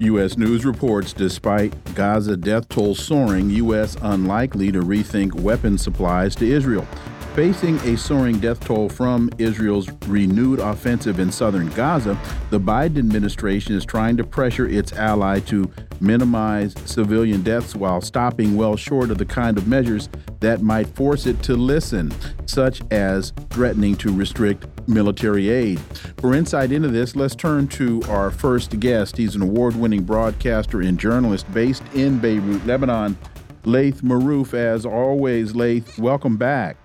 U.S. News reports despite Gaza death toll soaring, U.S. unlikely to rethink weapons supplies to Israel. Facing a soaring death toll from Israel's renewed offensive in southern Gaza, the Biden administration is trying to pressure its ally to minimize civilian deaths while stopping well short of the kind of measures that might force it to listen, such as threatening to restrict military aid. For insight into this, let's turn to our first guest. He's an award winning broadcaster and journalist based in Beirut, Lebanon. Laith Marouf, as always, Laith, welcome back.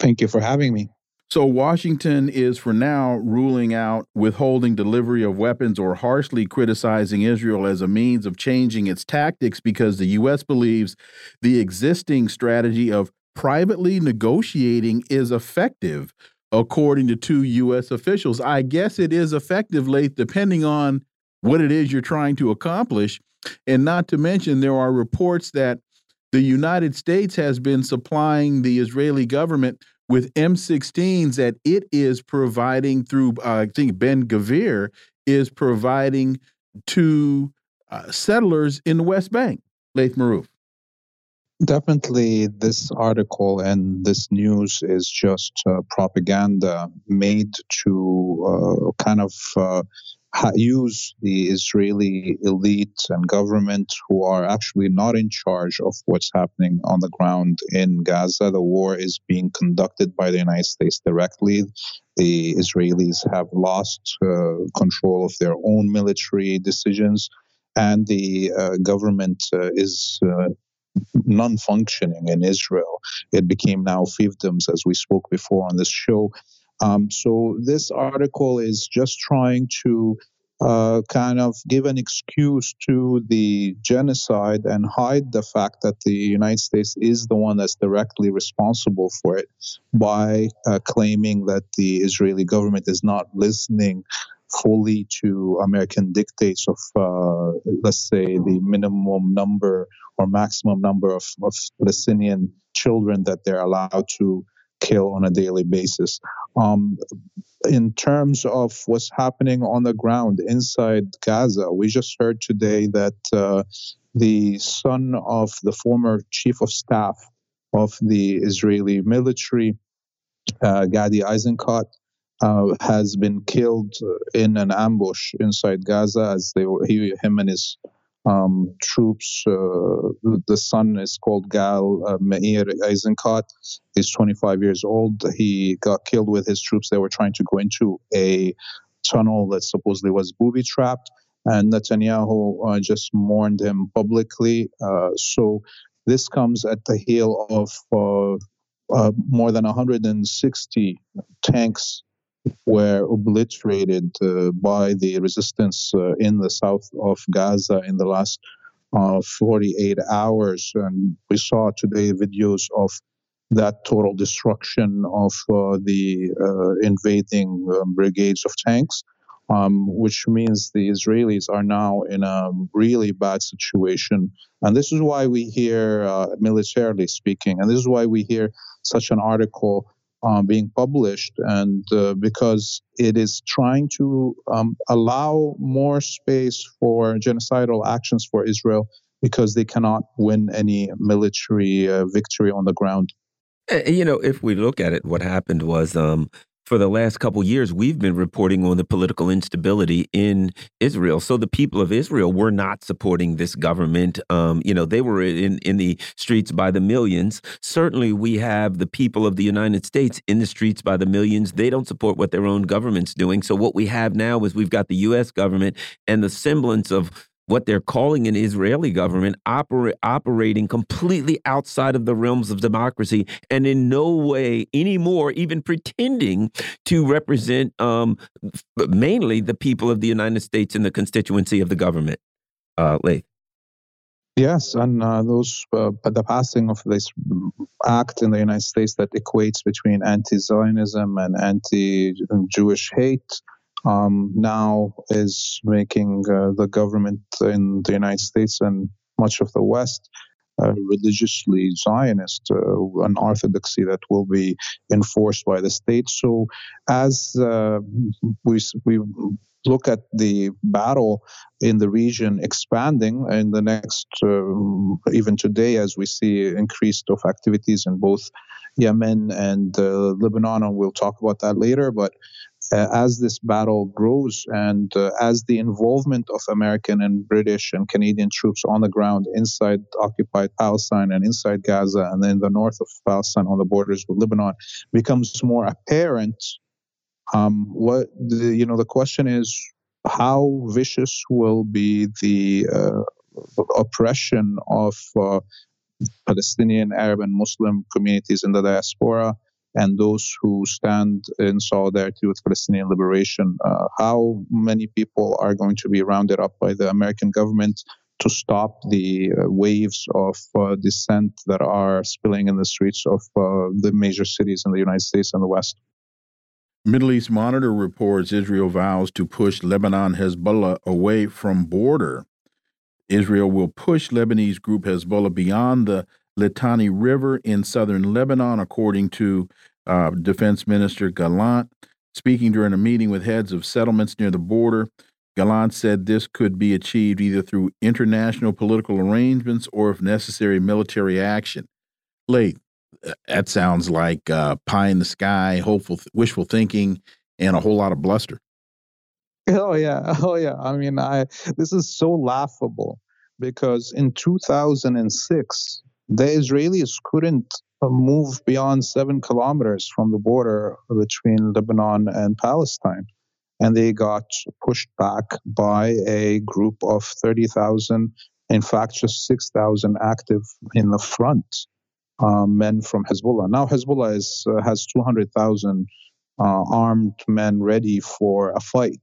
Thank you for having me. So, Washington is for now ruling out withholding delivery of weapons or harshly criticizing Israel as a means of changing its tactics because the U.S. believes the existing strategy of privately negotiating is effective, according to two U.S. officials. I guess it is effective, Laith, depending on what it is you're trying to accomplish. And not to mention, there are reports that the United States has been supplying the Israeli government with M16s that it is providing through, uh, I think Ben Gavir is providing to uh, settlers in the West Bank. Laith Marouf. Definitely, this article and this news is just uh, propaganda made to uh, kind of uh, use the Israeli elite and government who are actually not in charge of what's happening on the ground in Gaza. The war is being conducted by the United States directly. The Israelis have lost uh, control of their own military decisions, and the uh, government uh, is uh, non functioning in Israel. It became now fiefdoms, as we spoke before on this show. Um, so this article is just trying to uh, kind of give an excuse to the genocide and hide the fact that the United States is the one that's directly responsible for it by uh, claiming that the Israeli government is not listening fully to American dictates of, uh, let's say, the minimum number or maximum number of, of Palestinian children that they're allowed to kill on a daily basis. Um, in terms of what's happening on the ground inside Gaza, we just heard today that uh, the son of the former chief of staff of the Israeli military, uh, Gadi Eisenkot, uh, has been killed in an ambush inside Gaza as they were, he, him and his um, troops. Uh, the son is called Gal uh, Meir Eisenkot. He's 25 years old. He got killed with his troops. They were trying to go into a tunnel that supposedly was booby trapped, and Netanyahu uh, just mourned him publicly. Uh, so this comes at the heel of uh, uh, more than 160 tanks were obliterated uh, by the resistance uh, in the south of Gaza in the last uh, 48 hours. And we saw today videos of that total destruction of uh, the uh, invading um, brigades of tanks. Um, which means the Israelis are now in a really bad situation. And this is why we hear, uh, militarily speaking, and this is why we hear such an article uh, being published, and uh, because it is trying to um, allow more space for genocidal actions for Israel because they cannot win any military uh, victory on the ground. You know, if we look at it, what happened was um, for the last couple years, we've been reporting on the political instability in Israel. So the people of Israel were not supporting this government. Um, you know, they were in in the streets by the millions. Certainly, we have the people of the United States in the streets by the millions. They don't support what their own government's doing. So what we have now is we've got the U.S. government and the semblance of what they're calling an Israeli government oper operating completely outside of the realms of democracy and in no way anymore even pretending to represent um, mainly the people of the United States and the constituency of the government. Uh, Laith. Yes, and uh, those uh, the passing of this act in the United States that equates between anti-Zionism and anti-Jewish hate um, now is making uh, the government in the United States and much of the West uh, religiously Zionist, uh, an orthodoxy that will be enforced by the state. So, as uh, we we look at the battle in the region expanding in the next, uh, even today, as we see increased of activities in both Yemen and uh, Lebanon, and we'll talk about that later. But uh, as this battle grows and uh, as the involvement of American and British and Canadian troops on the ground inside occupied Palestine and inside Gaza and then the north of Palestine on the borders with Lebanon becomes more apparent, um, what the, you know the question is how vicious will be the uh, oppression of uh, Palestinian, Arab, and Muslim communities in the diaspora and those who stand in solidarity with Palestinian liberation. Uh, how many people are going to be rounded up by the American government to stop the uh, waves of uh, dissent that are spilling in the streets of uh, the major cities in the United States and the West? Middle East Monitor reports Israel vows to push Lebanon Hezbollah away from border. Israel will push Lebanese group Hezbollah beyond the Litani River in southern Lebanon, according to uh, Defense Minister Gallant. Speaking during a meeting with heads of settlements near the border, Gallant said this could be achieved either through international political arrangements or, if necessary, military action. Laith, uh, that sounds like uh, pie in the sky, hopeful, wishful thinking, and a whole lot of bluster. Oh yeah, oh yeah. I mean, I this is so laughable because in 2006 the Israelis couldn't move beyond seven kilometers from the border between Lebanon and Palestine. And they got pushed back by a group of 30,000, in fact, just 6,000 active in the front uh, men from Hezbollah. Now, Hezbollah is, uh, has 200,000 uh, armed men ready for a fight.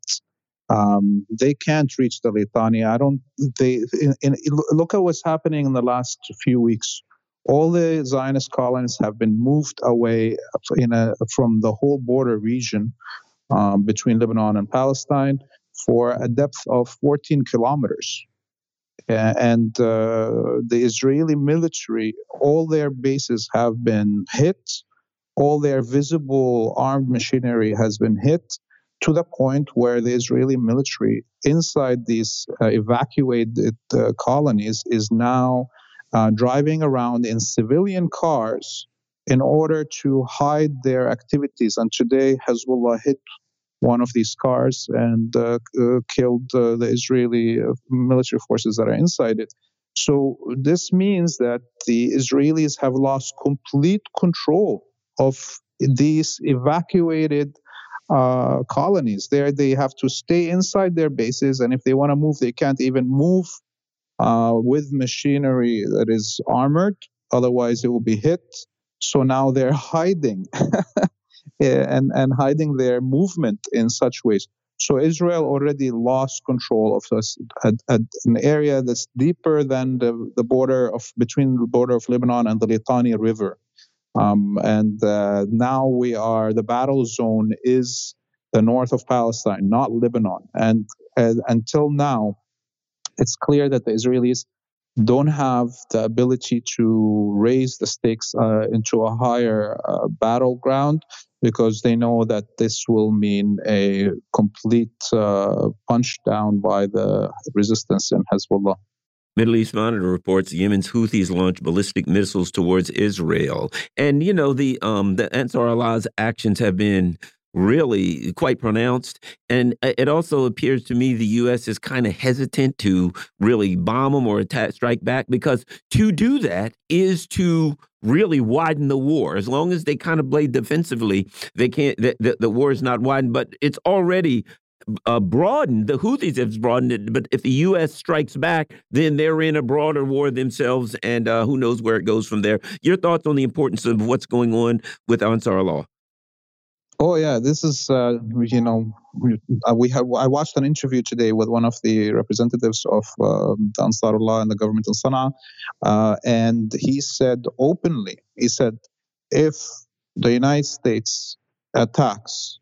Um, they can't reach the Litani. I don't. They in, in, look at what's happening in the last few weeks. All the Zionist colonies have been moved away a, from the whole border region um, between Lebanon and Palestine for a depth of 14 kilometers. And uh, the Israeli military, all their bases have been hit, all their visible armed machinery has been hit to the point where the Israeli military inside these uh, evacuated uh, colonies is now uh, driving around in civilian cars in order to hide their activities. And today, Hezbollah hit one of these cars and uh, uh, killed uh, the Israeli military forces that are inside it. So, this means that the Israelis have lost complete control of these evacuated uh, colonies. There, they have to stay inside their bases, and if they want to move, they can't even move uh, with machinery that is armored. Otherwise, it will be hit. So now they're hiding and, and hiding their movement in such ways. So Israel already lost control of a, a, an area that's deeper than the, the border of between the border of Lebanon and the Litani River. Um, and uh, now we are, the battle zone is the north of Palestine, not Lebanon. And uh, until now, it's clear that the Israelis don't have the ability to raise the stakes uh, into a higher uh, battleground because they know that this will mean a complete uh, punch down by the resistance in Hezbollah. Middle East Monitor reports Yemen's Houthis launched ballistic missiles towards Israel, and you know the um, the Ansar Allah's actions have been really quite pronounced. And it also appears to me the U.S. is kind of hesitant to really bomb them or attack, strike back because to do that is to really widen the war. As long as they kind of play defensively, they can't. The, the, the war is not widened, but it's already uh, broadened. The Houthis have broadened it, but if the U.S. strikes back, then they're in a broader war themselves, and uh, who knows where it goes from there. Your thoughts on the importance of what's going on with Ansar Allah? Oh yeah, this is uh, you know we, uh, have I watched an interview today with one of the representatives of uh, the Ansarullah and the government in Sana'a, uh, and he said openly, he said, if the United States attacks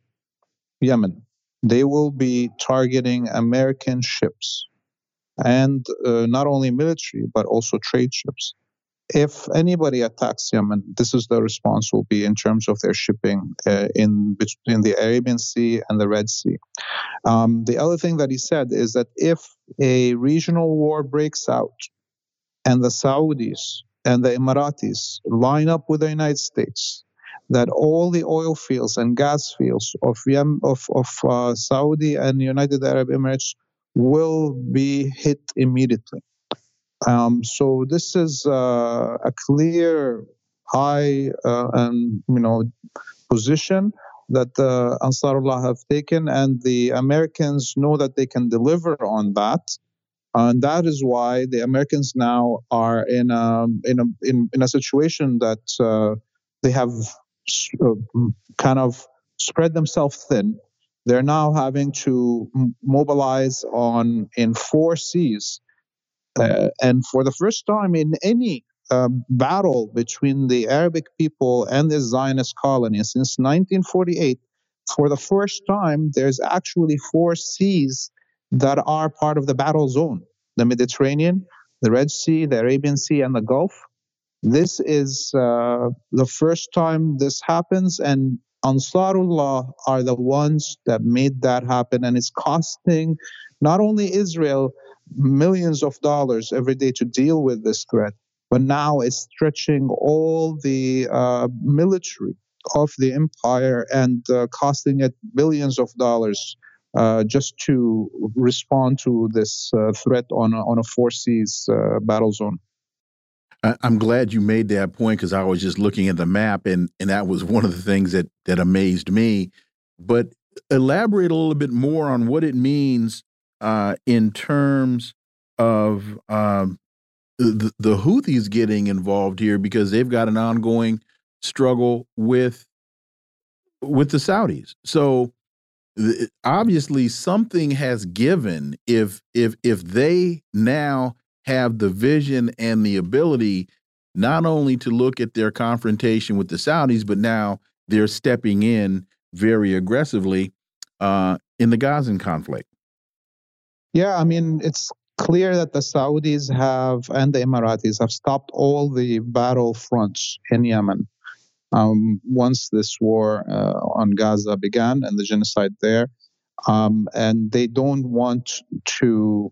Yemen, they will be targeting American ships, and uh, not only military but also trade ships if anybody attacks Yemen, this is the response will be in terms of their shipping uh, in between the Arabian Sea and the Red Sea. Um, the other thing that he said is that if a regional war breaks out and the Saudis and the Emiratis line up with the United States, that all the oil fields and gas fields of Yemen, of, of uh, Saudi and United Arab Emirates will be hit immediately. Um, so this is uh, a clear high uh, and you know position that uh, Ansarullah have taken, and the Americans know that they can deliver on that, and that is why the Americans now are in a in a in, in a situation that uh, they have kind of spread themselves thin. They're now having to mobilize on in four seas uh, and for the first time in any um, battle between the Arabic people and the Zionist colony since 1948, for the first time, there's actually four seas that are part of the battle zone the Mediterranean, the Red Sea, the Arabian Sea, and the Gulf. This is uh, the first time this happens, and Ansarullah are the ones that made that happen, and it's costing not only Israel millions of dollars every day to deal with this threat. But now it's stretching all the uh, military of the empire and uh, costing it billions of dollars uh, just to respond to this uh, threat on a, on a four seas uh, battle zone. I'm glad you made that point because I was just looking at the map and and that was one of the things that that amazed me. But elaborate a little bit more on what it means uh, in terms of um, the, the Houthis getting involved here because they've got an ongoing struggle with with the Saudis. So obviously something has given if if if they now have the vision and the ability not only to look at their confrontation with the Saudis, but now they're stepping in very aggressively uh, in the Gazan conflict. Yeah, I mean, it's clear that the Saudis have and the Emiratis have stopped all the battle fronts in Yemen. Um, once this war uh, on Gaza began and the genocide there, um, and they don't want to,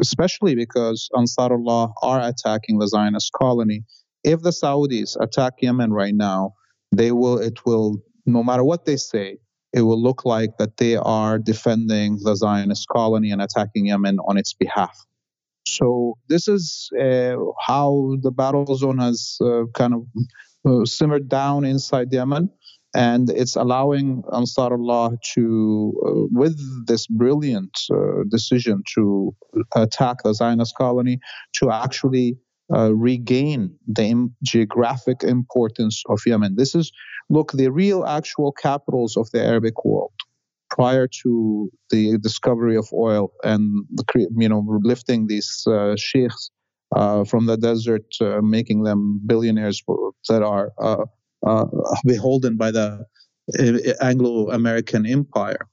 especially because Ansarullah are attacking the Zionist colony. If the Saudis attack Yemen right now, they will. It will, no matter what they say, it will look like that they are defending the Zionist colony and attacking Yemen on its behalf. So this is uh, how the battle zone has uh, kind of uh, simmered down inside Yemen, and it's allowing Ansarullah to, uh, with this brilliant uh, decision to attack the Zionist colony, to actually uh, regain the Im- geographic importance of Yemen. This is, look, the real actual capitals of the Arabic world prior to the discovery of oil and the, you know lifting these uh, sheikhs uh, from the desert, uh, making them billionaires that are uh, uh, beholden by the uh, Anglo-American empire.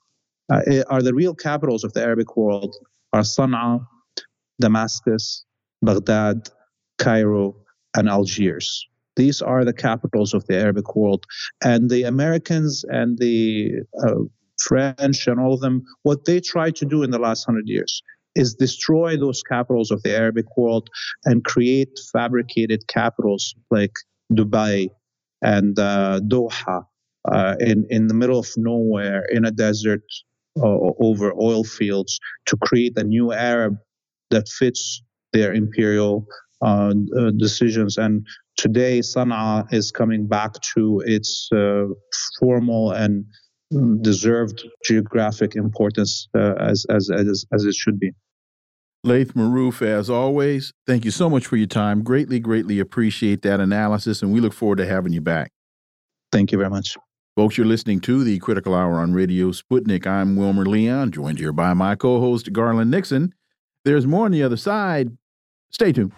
are the real capitals of the Arabic world are Sana'a, Damascus, Baghdad, Cairo, and Algiers. These are the capitals of the Arabic world. And the Americans and the uh, French and all of them, what they tried to do in the last hundred years is destroy those capitals of the Arabic world and create fabricated capitals like Dubai and uh, Doha uh, in, in the middle of nowhere in a desert uh, over oil fields to create a new Arab that fits their imperial uh, decisions. And today, Sana'a is coming back to its uh, formal and deserved geographic importance uh, as, as, as, as it should be. Laith Marouf, as always, thank you so much for your time. Greatly, greatly appreciate that analysis, and we look forward to having you back. Thank you very much. Folks, you're listening to the Critical Hour on Radio Sputnik. I'm Wilmer Leon, joined here by my co host, Garland Nixon. There's more on the other side. Stay tuned.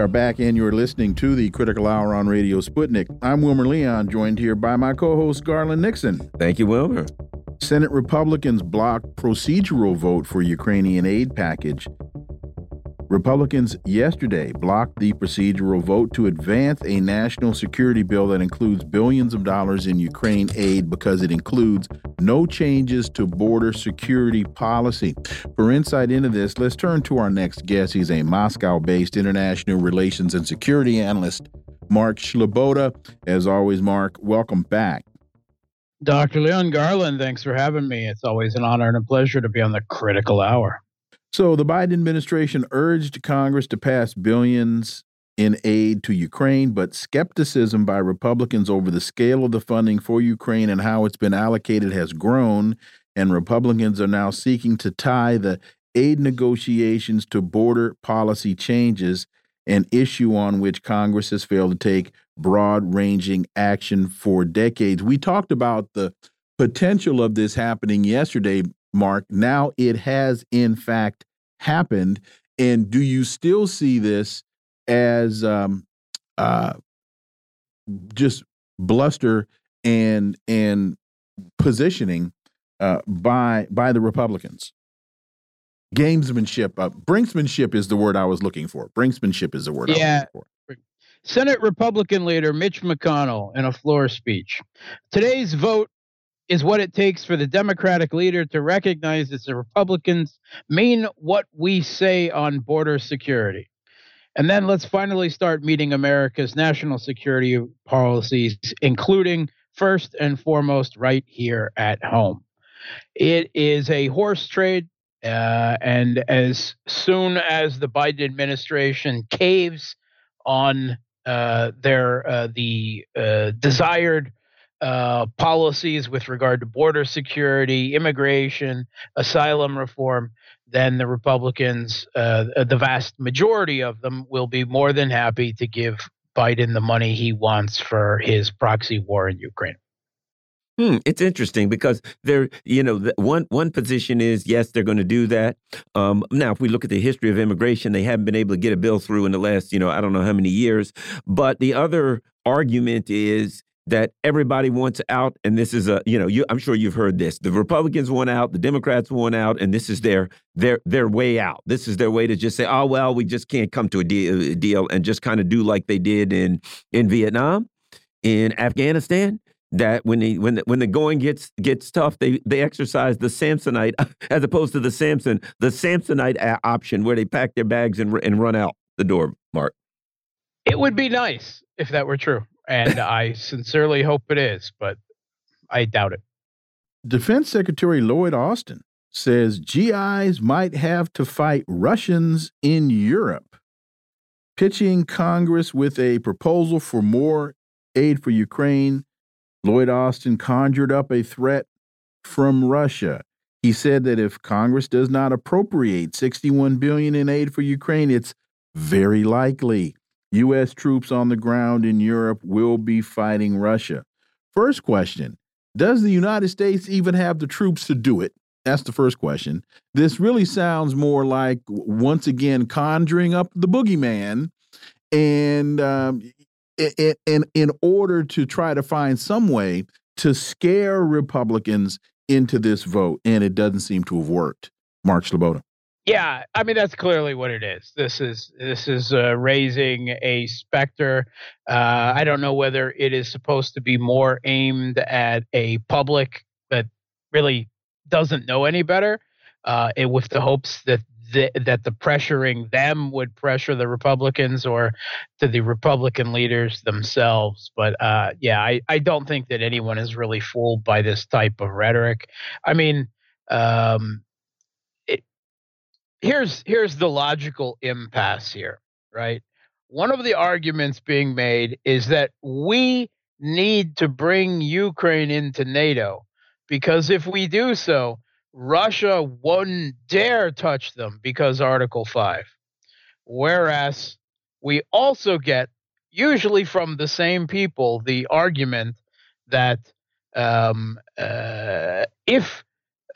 Are back, and you're listening to the Critical Hour on Radio Sputnik. I'm Wilmer Leon, joined here by my co host, Garland Nixon. Thank you, Wilmer. Senate Republicans blocked procedural vote for Ukrainian aid package. Republicans yesterday blocked the procedural vote to advance a national security bill that includes billions of dollars in Ukraine aid because it includes no changes to border security policy. For insight into this, let's turn to our next guest. He's a Moscow based international relations and security analyst, Mark Sleboda. As always, Mark, welcome back. Dr. Leon Garland, thanks for having me. It's always an honor and a pleasure to be on the critical hour. So the Biden administration urged Congress to pass billions in aid to Ukraine, but skepticism by Republicans over the scale of the funding for Ukraine and how it's been allocated has grown. And Republicans are now seeking to tie the aid negotiations to border policy changes, an issue on which Congress has failed to take broad ranging action for decades. We talked about the potential of this happening yesterday, Mark. Now it has, in fact, happened. And do you still see this as um, uh, just bluster and and positioning uh, by by the Republicans? Gamesmanship, uh, brinksmanship is the word I was looking for. Brinksmanship is the word yeah. for. Senate Republican leader Mitch McConnell in a floor speech. Today's vote is what it takes for the Democratic leader to recognize that the Republicans mean what we say on border security. And then let's finally start meeting America's national security policies, including first and foremost right here at home. It is a horse trade. Uh, and as soon as the Biden administration caves on uh, their uh, the uh, desired uh, policies with regard to border security, immigration, asylum reform, then the Republicans, uh, the vast majority of them, will be more than happy to give Biden the money he wants for his proxy war in Ukraine. Hmm, it's interesting because there, you know, one one position is yes, they're going to do that. Um, now, if we look at the history of immigration, they haven't been able to get a bill through in the last, you know, I don't know how many years. But the other argument is that everybody wants out, and this is a you know you, I'm sure you've heard this. The Republicans want out, the Democrats want out, and this is their their their way out. This is their way to just say, oh well, we just can't come to a deal, a uh, deal and just kind of do like they did in in Vietnam, in Afghanistan. That when the when the, when the going gets gets tough, they they exercise the Samsonite as opposed to the Samson the Samsonite option where they pack their bags and and run out the door. Mark, it would be nice if that were true and I sincerely hope it is, but I doubt it. Defense Secretary Lloyd Austin says GIs might have to fight Russians in Europe, pitching Congress with a proposal for more aid for Ukraine. Lloyd Austin conjured up a threat from Russia. He said that if Congress does not appropriate 61 billion in aid for Ukraine, it's very likely U.S. troops on the ground in Europe will be fighting Russia. First question Does the United States even have the troops to do it? That's the first question. This really sounds more like, once again, conjuring up the boogeyman. And um, in, in order to try to find some way to scare Republicans into this vote. And it doesn't seem to have worked. Mark Sleboda. Yeah, I mean that's clearly what it is. This is this is uh, raising a specter. Uh, I don't know whether it is supposed to be more aimed at a public that really doesn't know any better, uh, with the hopes that the, that the pressuring them would pressure the Republicans or to the Republican leaders themselves. But uh, yeah, I, I don't think that anyone is really fooled by this type of rhetoric. I mean, um, here's here's the logical impasse here, right? One of the arguments being made is that we need to bring Ukraine into NATO because if we do so, Russia wouldn't dare touch them because Article 5. Whereas we also get, usually from the same people, the argument that um, uh, if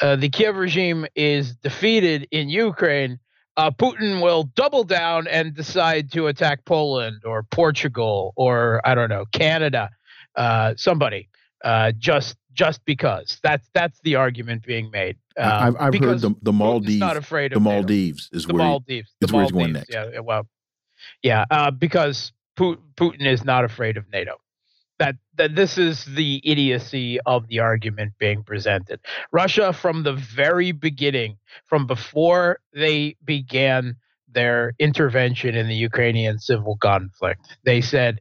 uh, the Kiev regime is defeated in Ukraine, uh, Putin will double down and decide to attack Poland or Portugal or, I don't know, Canada, uh, somebody. Uh, just just because that's that's the argument being made. Um, I've, I've heard the, the Maldives. Not afraid of the Maldives NATO. is the where Maldives. He, the Maldives, going next. Yeah, well, yeah, uh, because Putin is not afraid of NATO. That that this is the idiocy of the argument being presented. Russia, from the very beginning, from before they began their intervention in the Ukrainian civil conflict, they said,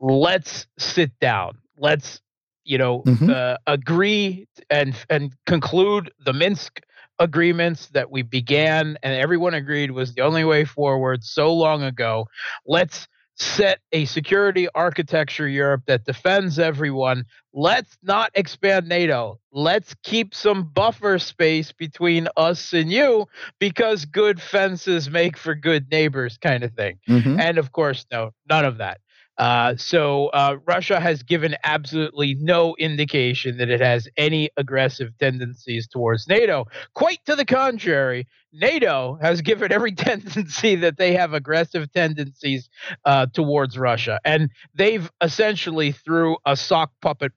"Let's sit down. Let's you know, mm-hmm. uh, agree and and conclude the Minsk agreements that we began and everyone agreed was the only way forward so long ago. Let's set a security architecture Europe that defends everyone. Let's not expand NATO. Let's keep some buffer space between us and you because good fences make for good neighbors kind of thing. Mm-hmm. And of course no, none of that. Uh, so uh, Russia has given absolutely no indication that it has any aggressive tendencies towards NATO. Quite to the contrary, NATO has given every tendency that they have aggressive tendencies uh, towards Russia, and they've essentially threw a sock puppet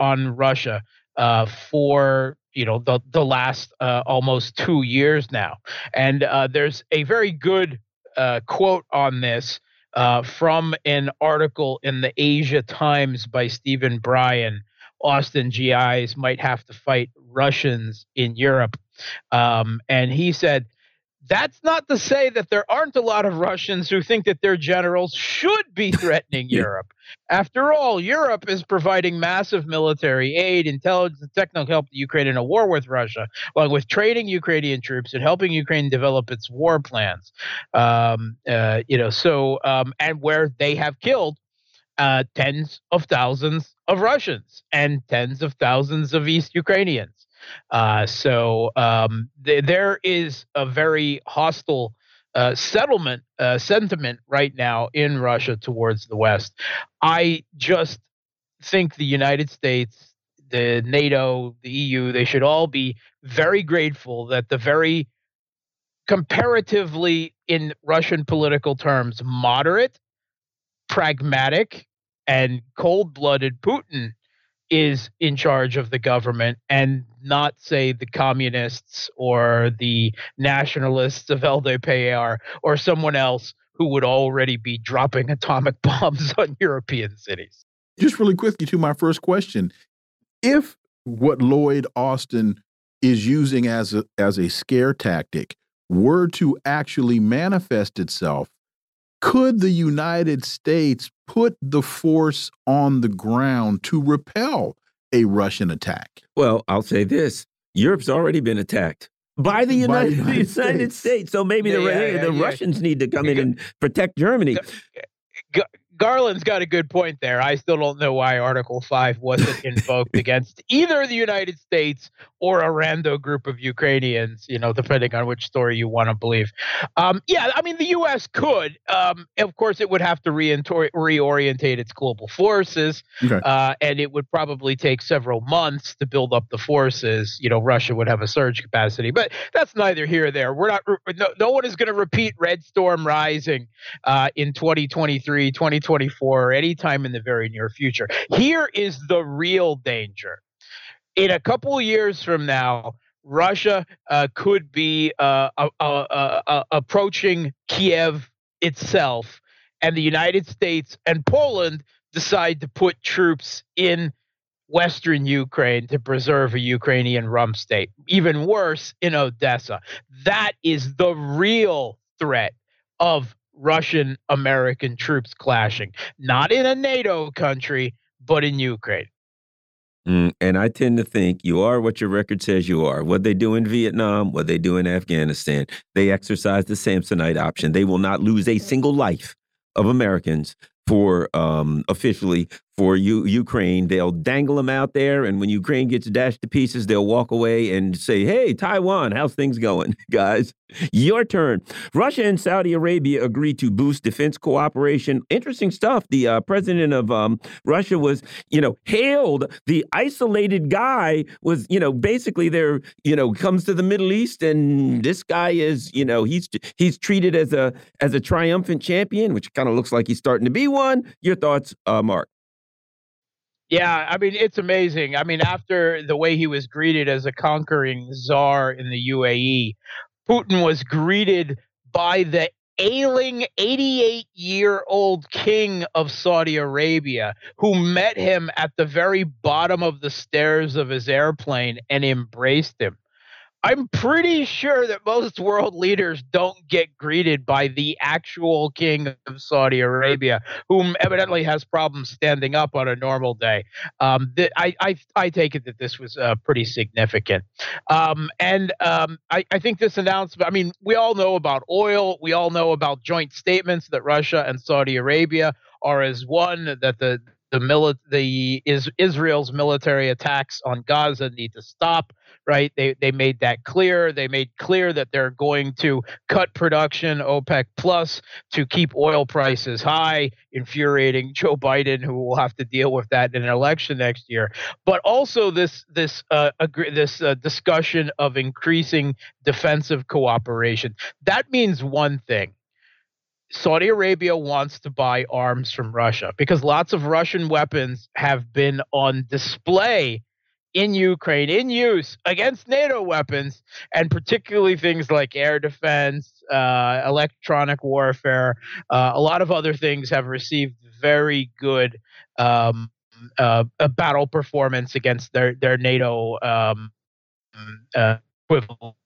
on Russia uh, for you know the the last uh, almost two years now, and there's a very good uh, quote on this uh, from an article in the Asia Times by Stephen Bryen. Austin GIs might have to fight Russians in Europe. Um, and he said, that's not to say that there aren't a lot of Russians who think that their generals should be threatening Europe. After all, Europe is providing massive military aid, intelligence, and technical help to Ukraine in a war with Russia, along with training Ukrainian troops and helping Ukraine develop its war plans. Um, uh, you know, so um, and where they have killed uh, tens of thousands of Russians and tens of thousands of East Ukrainians. Uh, so um, th- there is a very hostile uh, settlement uh, sentiment right now in Russia towards the West. I just think the United States, the NATO, the EU, they should all be very grateful that the very comparatively, in Russian political terms, moderate, pragmatic, and cold blooded Putin is in charge of the government and not say the communists or the nationalists of LDPR or someone else who would already be dropping atomic bombs on European cities. Just really quickly to my first question. If what Lloyd Austin is using as a, as a scare tactic were to actually manifest itself, could the United States put the force on the ground to repel a Russian attack? Well, I'll say this Europe's already been attacked. By the United, by the United, United States. States. So maybe yeah, the, yeah, the yeah, Russians need to come in and protect Germany. Garland's got a good point there. I still don't know why Article 5 wasn't invoked against either the United States or a rando group of Ukrainians, you know, depending on which story you want to believe. Um, yeah, I mean, the U.S. could. Um, of course, it would have to reorientate its global forces, okay. uh, and it would probably take several months to build up the forces. You know, Russia would have a surge capacity, but that's neither here or there. We're not, no, no one is going to repeat Red Storm Rising uh, in 2023, 2024. 2024 or anytime in the very near future. Here is the real danger. In a couple years from now, Russia uh, could be uh, uh approaching Kiev itself, and the United States and Poland decide to put troops in Western Ukraine to preserve a Ukrainian rump state. Even worse, in Odessa. That is the real threat of Russian American troops clashing, not in a NATO country, but in Ukraine. Mm, and I tend to think you are what your record says you are. What they do in Vietnam, what they do in Afghanistan, they exercise the Samsonite option. They will not lose a single life of Americans for um, officially for U Ukraine. They'll dangle them out there, and when Ukraine gets dashed to pieces, they'll walk away and say, "Hey, Taiwan, how's things going, guys? Your turn." Russia and Saudi Arabia agreed to boost defense cooperation. Interesting stuff. The uh, president of um, Russia was, you know, hailed. The isolated guy was, you know, basically there. You know, comes to the Middle East, and this guy is, you know, he's he's treated as a as a triumphant champion, which kind of looks like he's starting to be one. Your thoughts, uh, Mark? Yeah, I mean it's amazing. I mean, after the way he was greeted as a conquering czar in the UAE, Putin was greeted by the ailing 88 year old king of Saudi Arabia, who met him at the very bottom of the stairs of his airplane and embraced him. I'm pretty sure that most world leaders don't get greeted by the actual king of Saudi Arabia, whom evidently has problems standing up on a normal day. Um, th- I, I, I take it that this was uh, pretty significant. Um, and um, I, I think this announcement, I mean, we all know about oil, we all know about joint statements that Russia and Saudi Arabia are as one, that the the mili- the is Israel's military attacks on Gaza need to stop right? They they made that clear. They made clear that they're going to cut production, OPEC plus, to keep oil prices high, infuriating Joe Biden, who will have to deal with that in an election next year. But also this this uh, this uh, discussion of increasing defensive cooperation. That means one thing. Saudi Arabia wants to buy arms from Russia because lots of Russian weapons have been on display in Ukraine in use against NATO weapons, and particularly things like air defense, uh, electronic warfare. Uh, a lot of other things have received very good um, uh, battle performance against their their NATO um, uh, equivalent.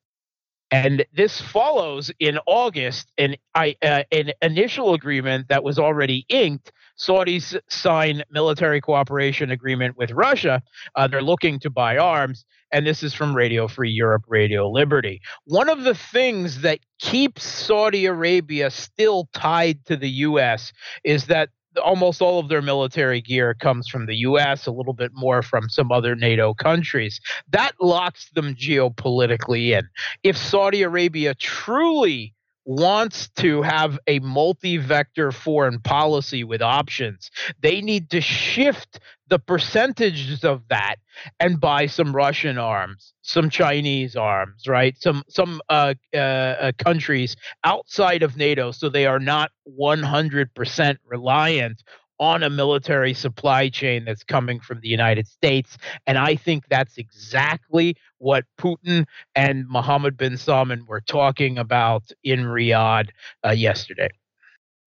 And this follows in August an, uh, an initial agreement that was already inked Saudis sign military cooperation agreement with Russia. Uh, they're looking to buy arms. And this is from Radio Free Europe, Radio Liberty. One of the things that keeps Saudi Arabia still tied to the U.S. is that almost all of their military gear comes from the US, a little bit more from some other NATO countries. That locks them geopolitically in. If Saudi Arabia truly wants to have a multi-vector foreign policy with options they need to shift the percentages of that and buy some russian arms some chinese arms right some some uh, uh, uh, countries outside of nato so they are not 100% reliant on a military supply chain that's coming from the United States. And I think that's exactly what Putin and Mohammed bin Salman were talking about in Riyadh uh, yesterday.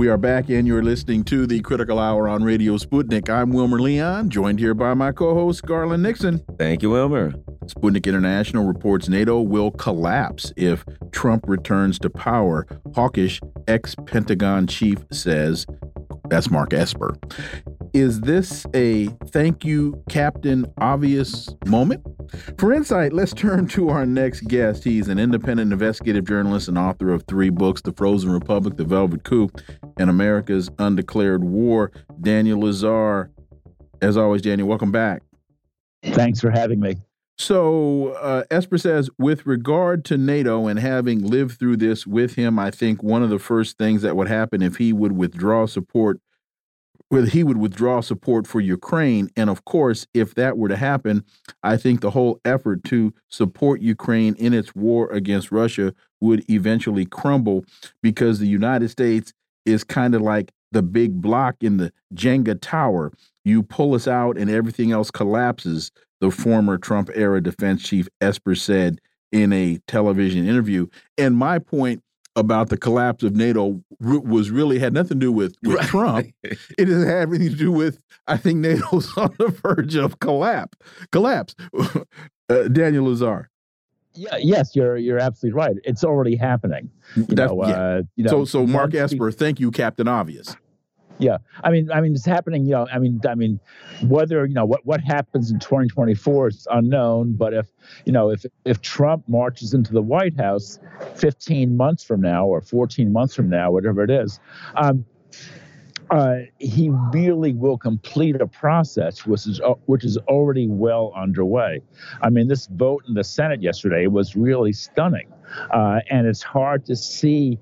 We are back, and you're listening to the Critical Hour on Radio Sputnik. I'm Wilmer Leon, joined here by my co host, Garland Nixon. Thank you, Wilmer. Sputnik International reports NATO will collapse if Trump returns to power. Hawkish ex Pentagon chief says. That's Mark Esper. Is this a thank you, Captain Obvious moment? For insight, let's turn to our next guest. He's an independent investigative journalist and author of three books The Frozen Republic, The Velvet Coup, and America's Undeclared War. Daniel Lazare. As always, Daniel, welcome back. Thanks for having me. So uh, Esper says, with regard to NATO and having lived through this with him, I think one of the first things that would happen if he would withdraw support, whether he would withdraw support for Ukraine, and of course, if that were to happen, I think the whole effort to support Ukraine in its war against Russia would eventually crumble because the United States is kind of like the big block in the Jenga tower. You pull us out and everything else collapses the former Trump era defense chief Esper said in a television interview. And my point about the collapse of NATO was really had nothing to do with, with right. Trump. It has had everything to do with I think NATO's on the verge of collapse. Collapse. uh, Daniel Lazare. Yeah, yes, you're you're absolutely right. It's already happening. You know, yeah. uh, you know, so so Mark Esper, thank you, Captain Obvious. Yeah, I mean, I mean, it's happening. You know, I mean, I mean, whether you know what what happens in 2024 is unknown. But if you know if if Trump marches into the White House 15 months from now or 14 months from now, whatever it is, um, uh, he really will complete a process which is uh, which is already well underway. I mean, this vote in the Senate yesterday was really stunning, uh, and it's hard to see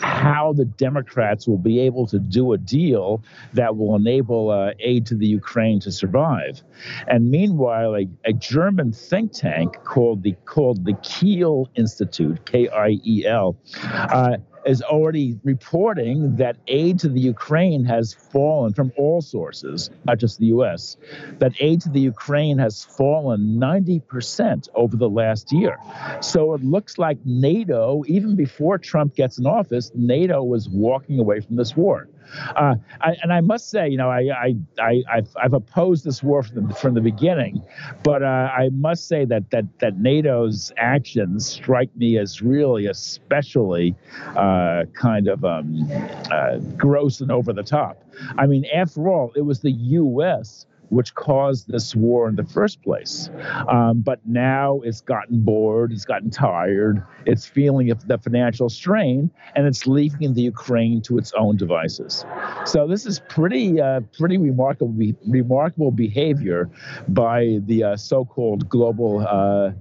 how the Democrats will be able to do a deal that will enable uh, aid to the Ukraine to survive. And meanwhile, a, a German think tank called the called the Kiel Institute, K-I-E-L, uh, is already reporting that aid to the Ukraine has fallen from all sources, not just the U.S., that aid to the Ukraine has fallen 90% over the last year. So it looks like NATO, even before Trump gets in office, NATO was walking away from this war. Uh, I, and I must say, you know, I, I, I, have I've opposed this war from the, from the beginning, but uh, I must say that, that, that NATO's actions strike me as really especially uh, kind of um, uh, gross and over the top. I mean, after all, it was the U.S which caused this war in the first place. Um, but now it's gotten bored, it's gotten tired, it's feeling the financial strain, and it's leaving the Ukraine to its own devices. So this is pretty, uh, pretty remarkable, remarkable behavior by the uh, so-called global uh,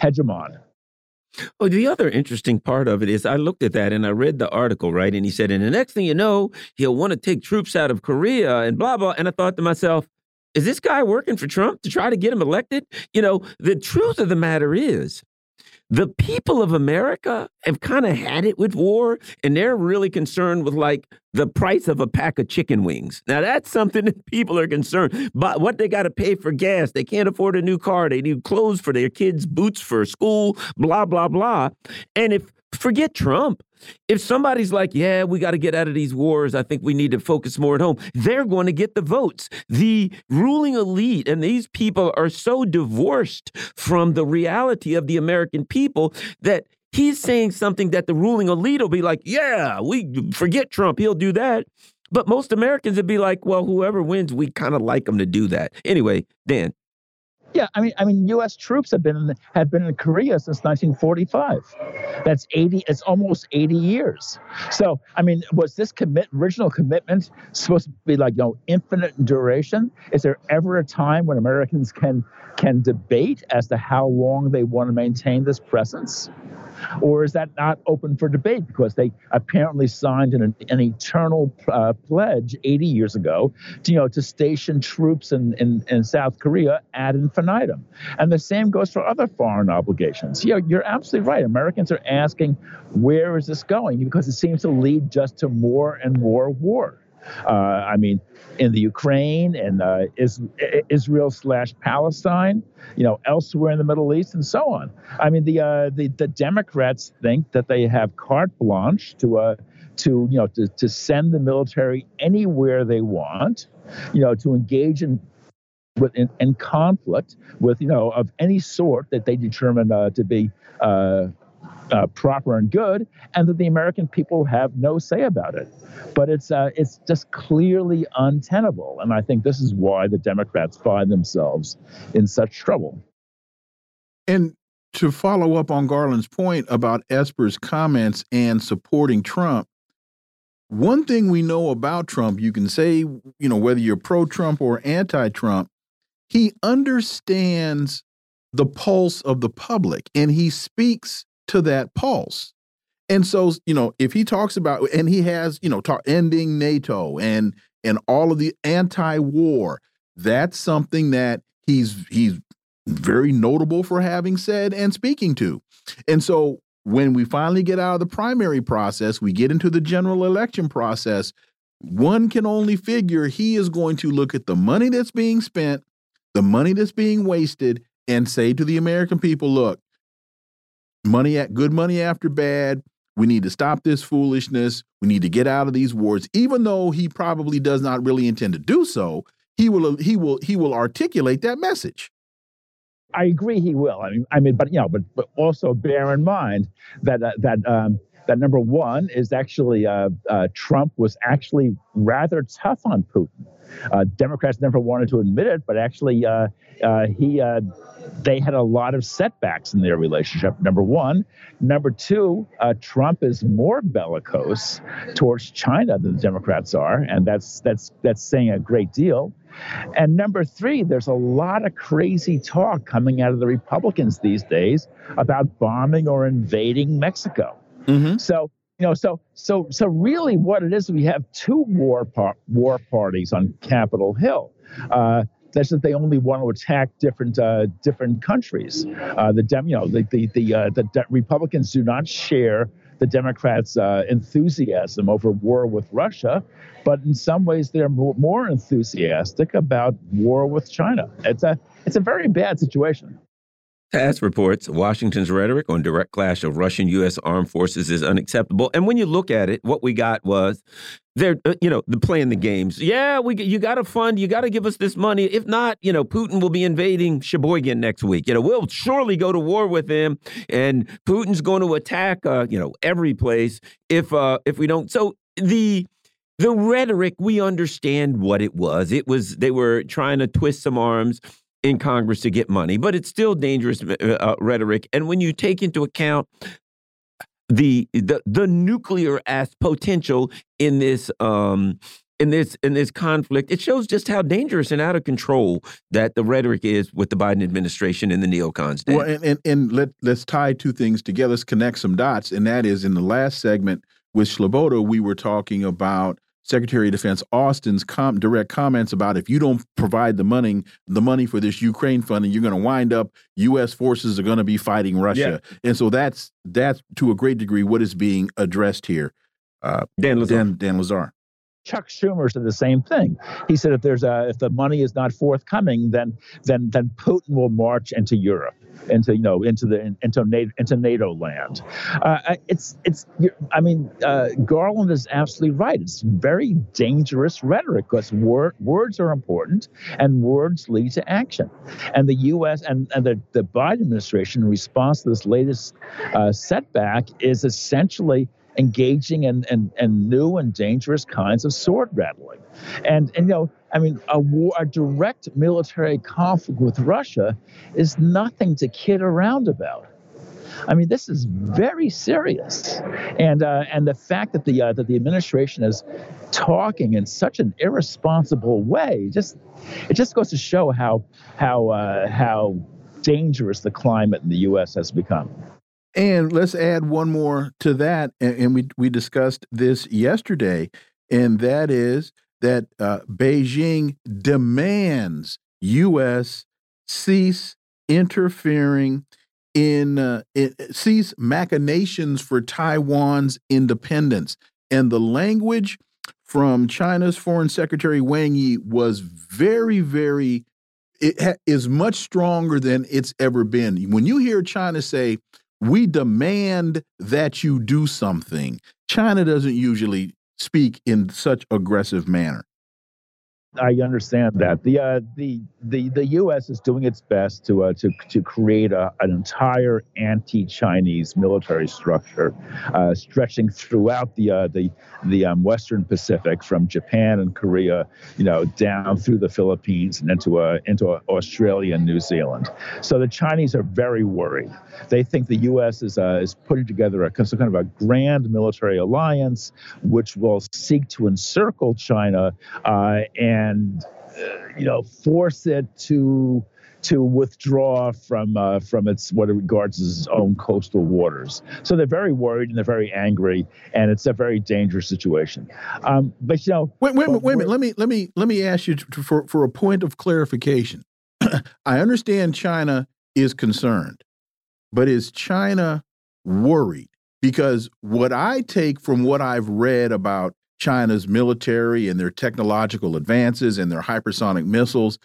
hegemon. Well, the other interesting part of it is I looked at that and I read the article, right? And he said, and the next thing you know, he'll want to take troops out of Korea and blah, blah. And I thought to myself, is this guy working for Trump to try to get him elected? You know, the truth of the matter is, the people of America have kind of had it with war, and they're really concerned with like the price of a pack of chicken wings. Now, that's something that people are concerned about what they got to pay for gas. They can't afford a new car. They need clothes for their kids, boots for school, blah, blah, blah. And if forget Trump, if somebody's like, yeah, we got to get out of these wars, I think we need to focus more at home, they're going to get the votes. The ruling elite and these people are so divorced from the reality of the American people that he's saying something that the ruling elite will be like, yeah, we forget Trump, he'll do that. But most Americans would be like, well, whoever wins, we kind of like them to do that. Anyway, Dan. Yeah, I mean, I mean, U.S. troops have been in, have been in Korea since 1945. That's 80. It's almost 80 years. So, I mean, was this commit original commitment supposed to be like you know infinite duration? Is there ever a time when Americans can can debate as to how long they want to maintain this presence? Or is that not open for debate because they apparently signed an, an eternal uh, pledge 80 years ago to, you know, to station troops in, in, in South Korea ad infinitum? And the same goes for other foreign obligations. You know, you're absolutely right. Americans are asking, where is this going? Because it seems to lead just to more and more war. Uh, I mean, in the Ukraine and uh, is, Israel slash Palestine, you know, elsewhere in the Middle East and so on. I mean, the uh, the, the Democrats think that they have carte blanche to to you know to, to send the military anywhere they want, you know, to engage in with in, in conflict with you know of any sort that they determine uh, to be uh, uh, proper and good, and that the American people have no say about it. But it's uh, it's just clearly untenable, and I think this is why the Democrats find themselves in such trouble. And to follow up on Garland's point about Esper's comments and supporting Trump, one thing we know about Trump, you can say, you know, whether you're pro Trump or anti Trump, he understands the pulse of the public and he speaks to that pulse. And so, you know, if he talks about and he has, you know, talk, ending NATO and and all of the anti-war, that's something that he's he's very notable for having said and speaking to. And so when we finally get out of the primary process, we get into the general election process, one can only figure he is going to look at the money that's being spent, the money that's being wasted, and say to the American people, look, money at good money after bad. We need to stop this foolishness. We need to get out of these wars. Even though he probably does not really intend to do so, he will he will he will articulate that message. I agree he will. I mean, I mean, but you know, but but also bear in mind that uh, that um, that number one is actually uh, uh, Trump was actually rather tough on Putin. Uh, Democrats never wanted to admit it, but actually uh, uh, he they had a lot of setbacks in their relationship. Number one, number two, Trump is more bellicose towards China than the Democrats are, and that's that's that's saying a great deal. And number three, there's a lot of crazy talk coming out of the Republicans these days about bombing or invading Mexico. Mm-hmm. So, you know, so so so really, what it is, we have two war par- war parties on Capitol Hill. Uh, that's that they only want to attack different uh, different countries. Uh, the Dem, you know, the the the, uh, the de- Republicans do not share the Democrats' uh, enthusiasm over war with Russia, but in some ways they're more, more enthusiastic about war with China. It's a it's a very bad situation. TASS reports Washington's rhetoric on direct clash of Russian U.S. armed forces is unacceptable. And when you look at it, what we got was they're, uh, you know, the playing the games. Yeah, we you got to fund, you got to give us this money. If not, you know, Putin will be invading Sheboygan next week. You know, we'll surely go to war with him, and Putin's going to attack, uh, you know, every place if uh, if we don't. So the the rhetoric, we understand what it was. It was they were trying to twist some arms in Congress to get money, but it's still dangerous uh, uh, rhetoric. And when you take into account the the the nuclear as potential in this um in this in this conflict, it shows just how dangerous and out of control that the rhetoric is with the Biden administration and the neocons. Well, and, and, and let let's tie two things together. Let's connect some dots, and that is in the last segment with Sleboda, we were talking about Secretary of Defense Austin's com direct comments about if you don't provide the money, the money for this Ukraine funding, you're going to wind up U.S. forces are going to be fighting Russia, yeah. and so that's that's to a great degree what is being addressed here. Uh, Dan Lazare. Dan, Dan Lazare. Chuck Schumer said the same thing. He said if there's a if the money is not forthcoming, then then then Putin will march into Europe into you know into the into NATO, into NATO land. Uh, it's it's I mean uh, Garland is absolutely right. It's very dangerous rhetoric because word, words are important and words lead to action. And the U.S. and, and the, the Biden administration in response to this latest uh, setback is essentially engaging in, in, in new and dangerous kinds of sword rattling. And, and you know, I mean, a, war, a direct military conflict with Russia is nothing to kid around about. I mean, this is very serious, and uh, and the fact that the uh, that the administration is talking in such an irresponsible way just it just goes to show how how uh, how dangerous the climate in the U.S. has become. And let's add one more to that, and, and we we discussed this yesterday, and that is that uh, Beijing demands U.S. cease interfering in, uh, in cease machinations for Taiwan's independence, and the language from China's Foreign Secretary Wang Yi was very, very it is much stronger than it's ever been. When you hear China say we demand that you do something. China doesn't usually speak in such aggressive manner. I understand that the uh, the the the U.S. is doing its best to uh, to to create a, an entire anti-Chinese military structure, uh, stretching throughout the uh, the the um, Western Pacific, from Japan and Korea, you know, down through the Philippines and into uh, into Australia and New Zealand. So the Chinese are very worried. They think the U.S. is uh, is putting together a some kind of a grand military alliance, which will seek to encircle China and and uh, you know force it to to withdraw from uh, from its what it regards as its own coastal waters. So they're very worried and they're very angry, and it's a very dangerous situation. Um, but you know, wait, wait, wait, wait a minute. Let me let me let me ask you to, for for a point of clarification. I understand China is concerned, but is China worried? Because what I take from what I've read about China's military and their technological advances and their hypersonic missiles,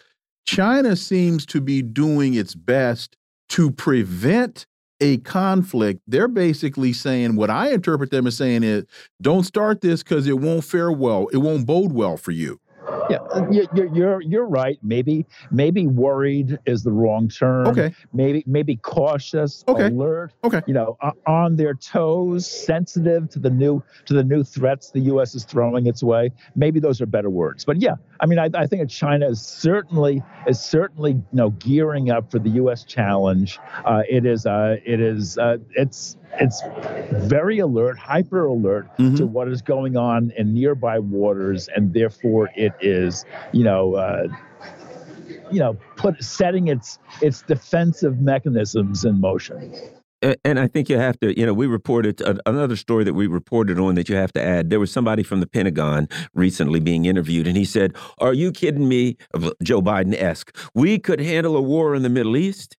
China seems to be doing its best to prevent a conflict. They're basically saying what I interpret them as saying is don't start this because it won't fare well, it won't bode well for you. Yeah, you're, you're you're right. Maybe maybe worried is the wrong term. Okay. Maybe maybe cautious, okay. alert. Okay. You know, on their toes, sensitive to the new to the new threats the U.S. is throwing its way. Maybe those are better words. But yeah, I mean, I, I think China is certainly is certainly you know gearing up for the U.S. challenge. Uh, it is uh, it is uh, it's it's very alert, hyper alert mm -hmm. to what is going on in nearby waters, and therefore it is, you know, uh, you know, put setting its its defensive mechanisms in motion. And I think you have to, you know, we reported another story that we reported on that you have to add. There was somebody from the Pentagon recently being interviewed, and he said, Are you kidding me? Joe Biden esque. We could handle a war in the Middle East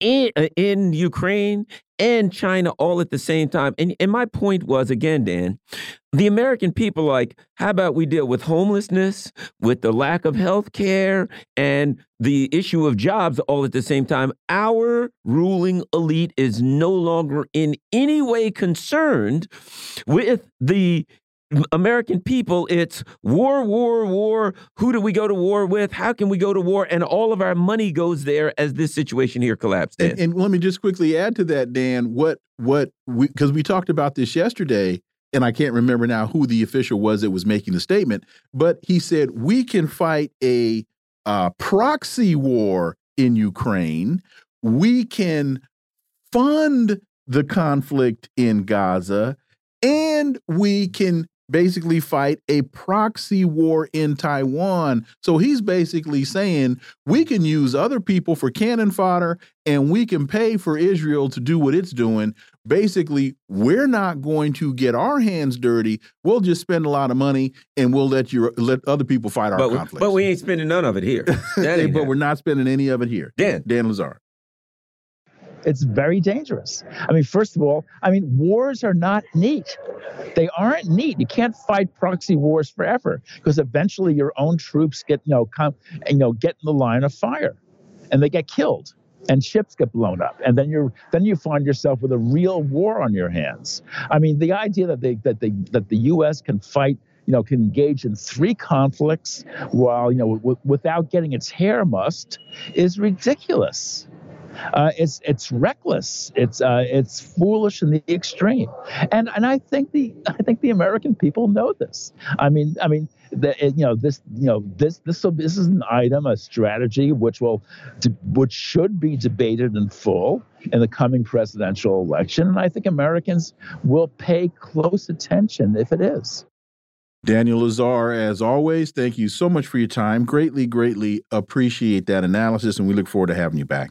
in, uh, in Ukraine and China all at the same time. And, and my point was again, Dan, the American people like, how about we deal with homelessness, with the lack of health care, and the issue of jobs all at the same time? Our ruling elite is no longer in any way concerned with the American people, it's war, war, war. Who do we go to war with? How can we go to war? And all of our money goes there as this situation here collapsed. And, and, let me just quickly add to that, Dan. What what we because we talked about this yesterday, and I can't remember now who the official was that was making the statement, but he said we can fight a uh, proxy war in Ukraine. We can fund the conflict in Gaza and we can basically fight a proxy war in Taiwan. So he's basically saying we can use other people for cannon fodder and we can pay for Israel to do what it's doing. Basically, we're not going to get our hands dirty. We'll just spend a lot of money and we'll let you let other people fight our but, conflicts. But we ain't spending none of it here. but we're not spending any of it here. Dan. Dan Lazare. It's very dangerous. I mean, first of all, I mean, wars are not neat. They aren't neat. You can't fight proxy wars forever because eventually your own troops get, you know, come, you know, get in the line of fire, and they get killed, and ships get blown up, and then you're then you find yourself with a real war on your hands. I mean, the idea that they that they that the U.S. can fight you know, can engage in three conflicts while, you know, without getting its hair mussed is ridiculous uh, it's it's reckless. It's uh, it's foolish in the extreme, and and I think the I think the American people know this. I mean I mean the, you know this you know this this this is an item a strategy which will which should be debated in full in the coming presidential election, and I think Americans will pay close attention if it is. Daniel Lazare, as always, thank you so much for your time. Greatly, greatly appreciate that analysis, and we look forward to having you back.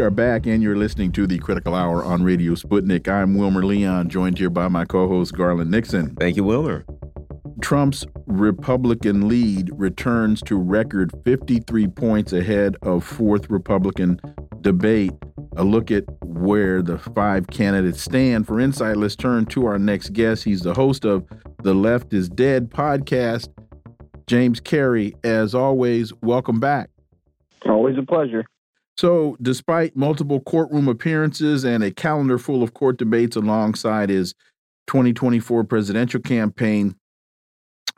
We are back, and you're listening to the Critical Hour on Radio Sputnik. I'm Wilmer Leon, joined here by my co host, Garland Nixon. Thank you, Wilmer. Trump's Republican lead returns to record 53 points ahead of fourth Republican debate. A look at where the five candidates stand. For insight, let's turn to our next guest. He's the host of the Left is Dead podcast, James Carey. As always, welcome back. Always a pleasure. So, despite multiple courtroom appearances and a calendar full of court debates alongside his 2024 presidential campaign,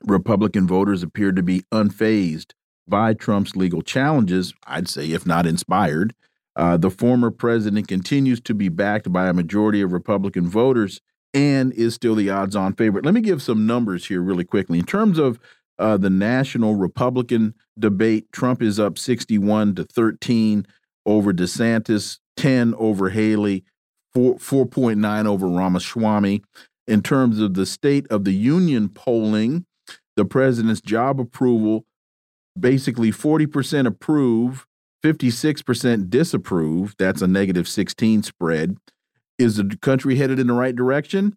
Republican voters appeared to be unfazed by Trump's legal challenges, I'd say, if not inspired. Uh, the former president continues to be backed by a majority of Republican voters and is still the odds on favorite. Let me give some numbers here really quickly. In terms of uh, the national Republican debate, Trump is up 61 to 13 over DeSantis, 10 over Haley, 4.9 over Ramaswamy. In terms of the State of the Union polling, the president's job approval basically 40% approve, 56% disapprove. That's a negative 16 spread. Is the country headed in the right direction?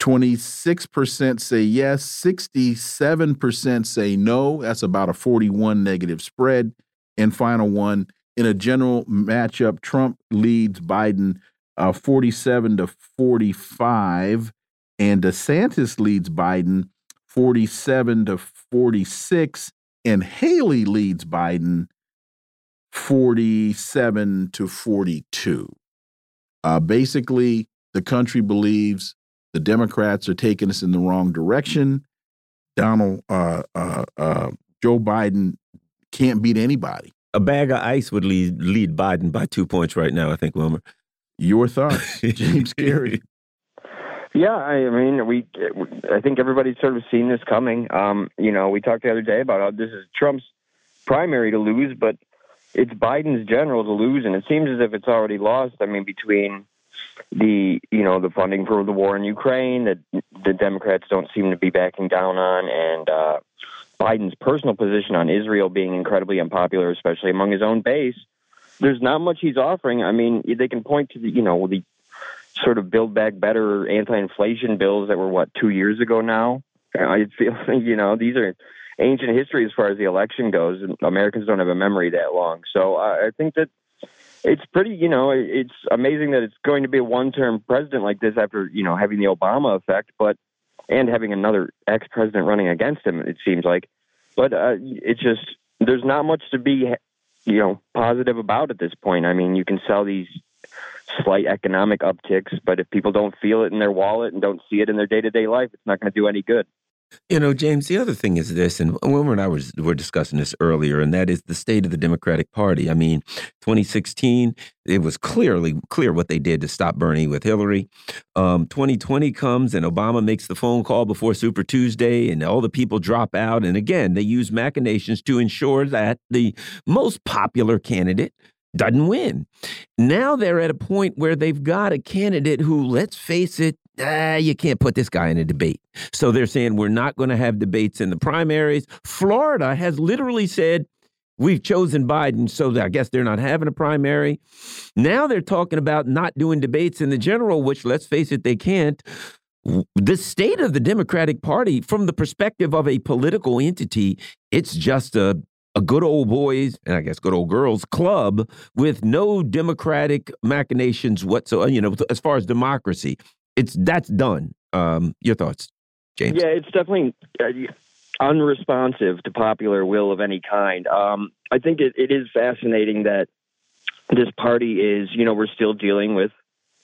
26% say yes, 67% say no. That's about a 41 negative spread. And final one, in a general matchup, Trump leads Biden uh, 47 to 45, and DeSantis leads Biden 47 to 46 and Haley leads Biden 47 to 42. Uh, basically, the country believes the Democrats are taking us in the wrong direction. Donald, uh, uh, uh Joe Biden can't beat anybody. A bag of ice would lead lead Biden by two points right now. I think Wilmer. Your thoughts, James Carey? Yeah, I mean, we, I think everybody's sort of seen this coming. Um, you know, we talked the other day about how this is Trump's primary to lose, but it's Biden's general to lose, and it seems as if it's already lost. I mean, between the you know the funding for the war in Ukraine that the Democrats don't seem to be backing down on, and uh, Biden's personal position on Israel being incredibly unpopular, especially among his own base. There's not much he's offering. I mean, they can point to the you know the sort of build back better anti-inflation bills that were what two years ago now. I feel you know these are ancient history as far as the election goes, and Americans don't have a memory that long. So I think that it's pretty, you know, it's amazing that it's going to be a one-term president like this after you know having the Obama effect, but and having another ex-president running against him. It seems like, but uh, it's just there's not much to be you know positive about at this point. I mean, you can sell these slight economic upticks, but if people don't feel it in their wallet and don't see it in their day to day life, it's not going to do any good. You know, James, the other thing is this, and Wilmer and I was, were discussing this earlier, and that is the state of the Democratic Party. I mean, 2016, it was clearly clear what they did to stop Bernie with Hillary. Um, 2020 comes, and Obama makes the phone call before Super Tuesday, and all the people drop out. And again, they use machinations to ensure that the most popular candidate doesn't win. Now they're at a point where they've got a candidate who, let's face it, ah, you can't put this guy in a debate. So they're saying we're not going to have debates in the primaries. Florida has literally said, We've chosen Biden, so I guess they're not having a primary. Now they're talking about not doing debates in the general, which, let's face it, they can't. The state of the Democratic Party, from the perspective of a political entity, it's just a a good old boys and I guess good old girls club with no democratic machinations whatsoever. You know, as far as democracy, it's that's done. Um, your thoughts, James? Yeah, it's definitely uh, unresponsive to popular will of any kind. Um, I think it, it is fascinating that this party is, you know, we're still dealing with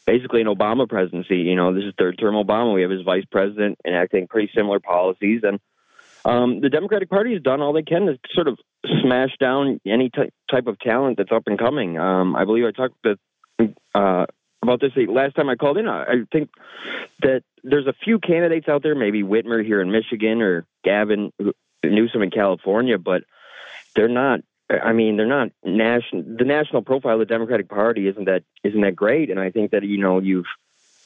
basically an Obama presidency. You know, this is third term Obama. We have his vice president enacting pretty similar policies and um, the Democratic Party has done all they can to sort of smash down any t- type of talent that's up and coming. Um, I believe I talked to, uh, about this last time I called in. I, I think that there's a few candidates out there, maybe Whitmer here in Michigan or Gavin Newsom in California, but they're not. I mean, they're not national. The national profile of the Democratic Party isn't that isn't that great, and I think that you know you've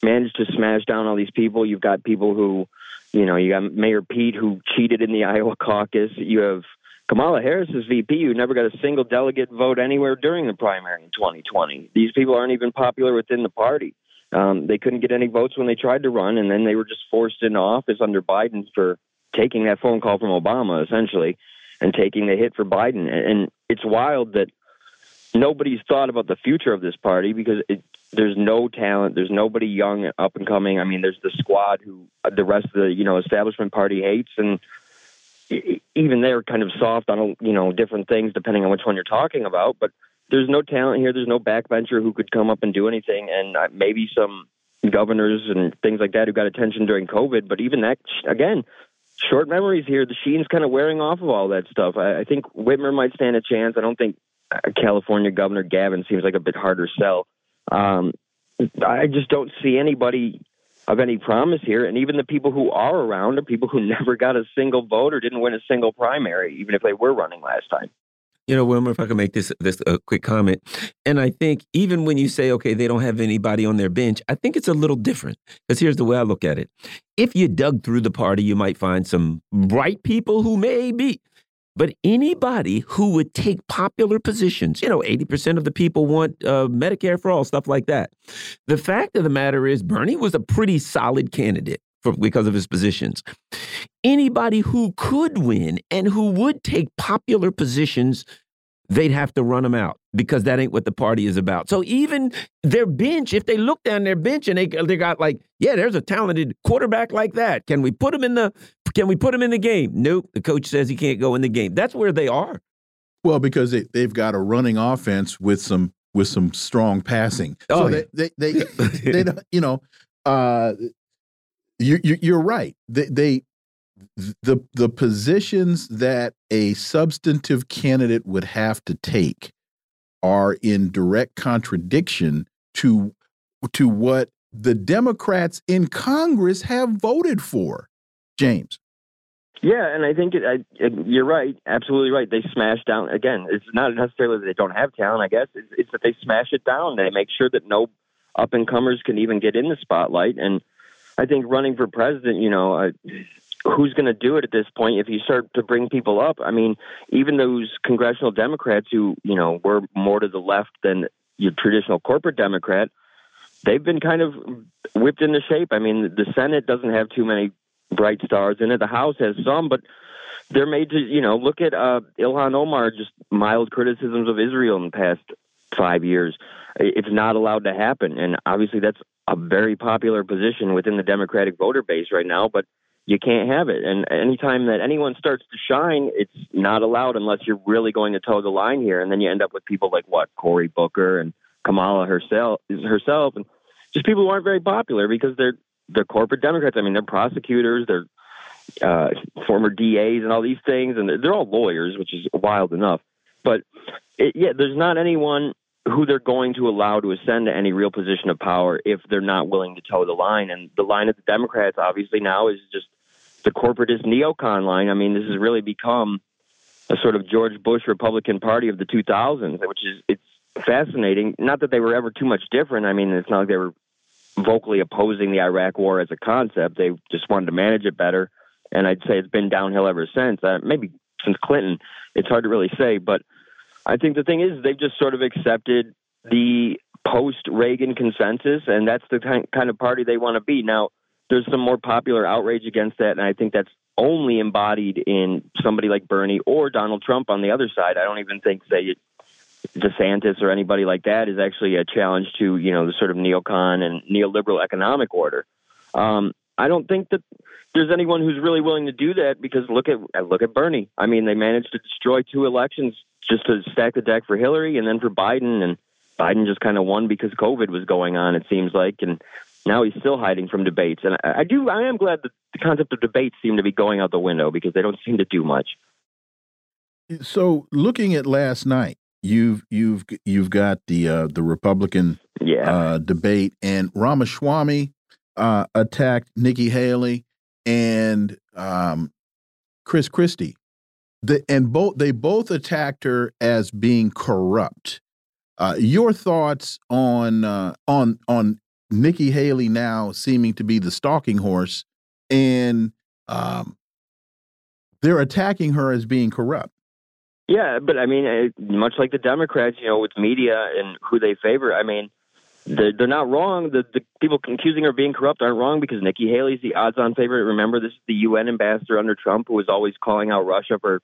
managed to smash down all these people. You've got people who you know, you got Mayor Pete who cheated in the Iowa caucus. You have Kamala Harris as VP who never got a single delegate vote anywhere during the primary in 2020. These people aren't even popular within the party. Um, they couldn't get any votes when they tried to run, and then they were just forced into office under Biden for taking that phone call from Obama, essentially, and taking the hit for Biden. And it's wild that nobody's thought about the future of this party because it, there's no talent. There's nobody young, up and coming. I mean, there's the squad who the rest of the you know establishment party hates, and even they're kind of soft on you know different things depending on which one you're talking about. But there's no talent here. There's no backbencher who could come up and do anything, and uh, maybe some governors and things like that who got attention during COVID. But even that, again, short memories here. The sheen's kind of wearing off of all that stuff. I, I think Whitmer might stand a chance. I don't think California Governor Gavin seems like a bit harder sell. Um, I just don't see anybody of any promise here. And even the people who are around are people who never got a single vote or didn't win a single primary, even if they were running last time. You know, Wilmer, if I can make this this a quick comment, and I think even when you say, okay, they don't have anybody on their bench, I think it's a little different. Because here's the way I look at it: if you dug through the party, you might find some bright people who may be but anybody who would take popular positions, you know, 80% of the people want uh, Medicare for all, stuff like that. The fact of the matter is, Bernie was a pretty solid candidate for, because of his positions. Anybody who could win and who would take popular positions they'd have to run them out because that ain't what the party is about. So even their bench, if they look down their bench and they they got like, yeah, there's a talented quarterback like that. Can we put him in the can we put him in the game? Nope. The coach says he can't go in the game. That's where they are. Well, because they, they've got a running offense with some with some strong passing. Oh, so yeah. they, they, they, they, you know, uh, you, you you're right. They, they the the positions that a substantive candidate would have to take are in direct contradiction to to what the Democrats in Congress have voted for. James. Yeah, and I think it, I, it, you're right, absolutely right. They smash down again. It's not necessarily that they don't have talent. I guess it's, it's that they smash it down. They make sure that no up and comers can even get in the spotlight. And I think running for president, you know, who's going to do it at this point if you start to bring people up? I mean, even those congressional Democrats who, you know, were more to the left than your traditional corporate Democrat, they've been kind of whipped into shape. I mean, the Senate doesn't have too many bright stars in it. The House has some, but they're made to, you know, look at uh, Ilhan Omar, just mild criticisms of Israel in the past five years. It's not allowed to happen. And obviously, that's a very popular position within the Democratic voter base right now. But you can't have it. And anytime that anyone starts to shine, it's not allowed unless you're really going to toe the line here. And then you end up with people like what Cory Booker and Kamala herself, herself, and just people who aren't very popular because they're they're corporate Democrats. I mean, they're prosecutors, they're uh, former DAs, and all these things, and they're, all lawyers, which is wild enough. But it, yeah, there's not anyone who they're going to allow to ascend to any real position of power if they're not willing to toe the line. And the line of the Democrats, obviously, now is just the corporatist neocon line. I mean, this has really become a sort of George Bush Republican Party of the 2000s, which is it's fascinating. Not that they were ever too much different. I mean, it's not like they were vocally opposing the Iraq War as a concept. They just wanted to manage it better, and I'd say it's been downhill ever since. Uh, maybe since Clinton, it's hard to really say, but I think the thing is they've just sort of accepted the post Reagan consensus, and that's the kind of party they want to be. Now, there's some more popular outrage against that, and I think that's only embodied in somebody like Bernie or Donald Trump on the other side. I don't even think say DeSantis or anybody like that is actually a challenge to you know the sort of neocon and neoliberal economic order. Um, I don't think that there's anyone who's really willing to do that because look at look at Bernie. I mean, they managed to destroy two elections just to stack the deck for Hillary and then for Biden, and Biden just kind of won because COVID was going on. It seems like, and now he's still hiding from debates. And I, I do, I am glad that the concept of debates seem to be going out the window because they don't seem to do much. So, looking at last night, you've you've you've got the uh, the Republican yeah. uh, debate, and Ramaswamy uh, attacked Nikki Haley and um, Chris Christie. The, and both they both attacked her as being corrupt. Uh, your thoughts on uh, on on Nikki Haley now seeming to be the stalking horse, and um, they're attacking her as being corrupt. Yeah, but I mean, much like the Democrats, you know, with media and who they favor, I mean, they're, they're not wrong. The, the people accusing her of being corrupt aren't wrong because Nikki Haley's the odds-on favorite. Remember, this is the UN ambassador under Trump who was always calling out Russia for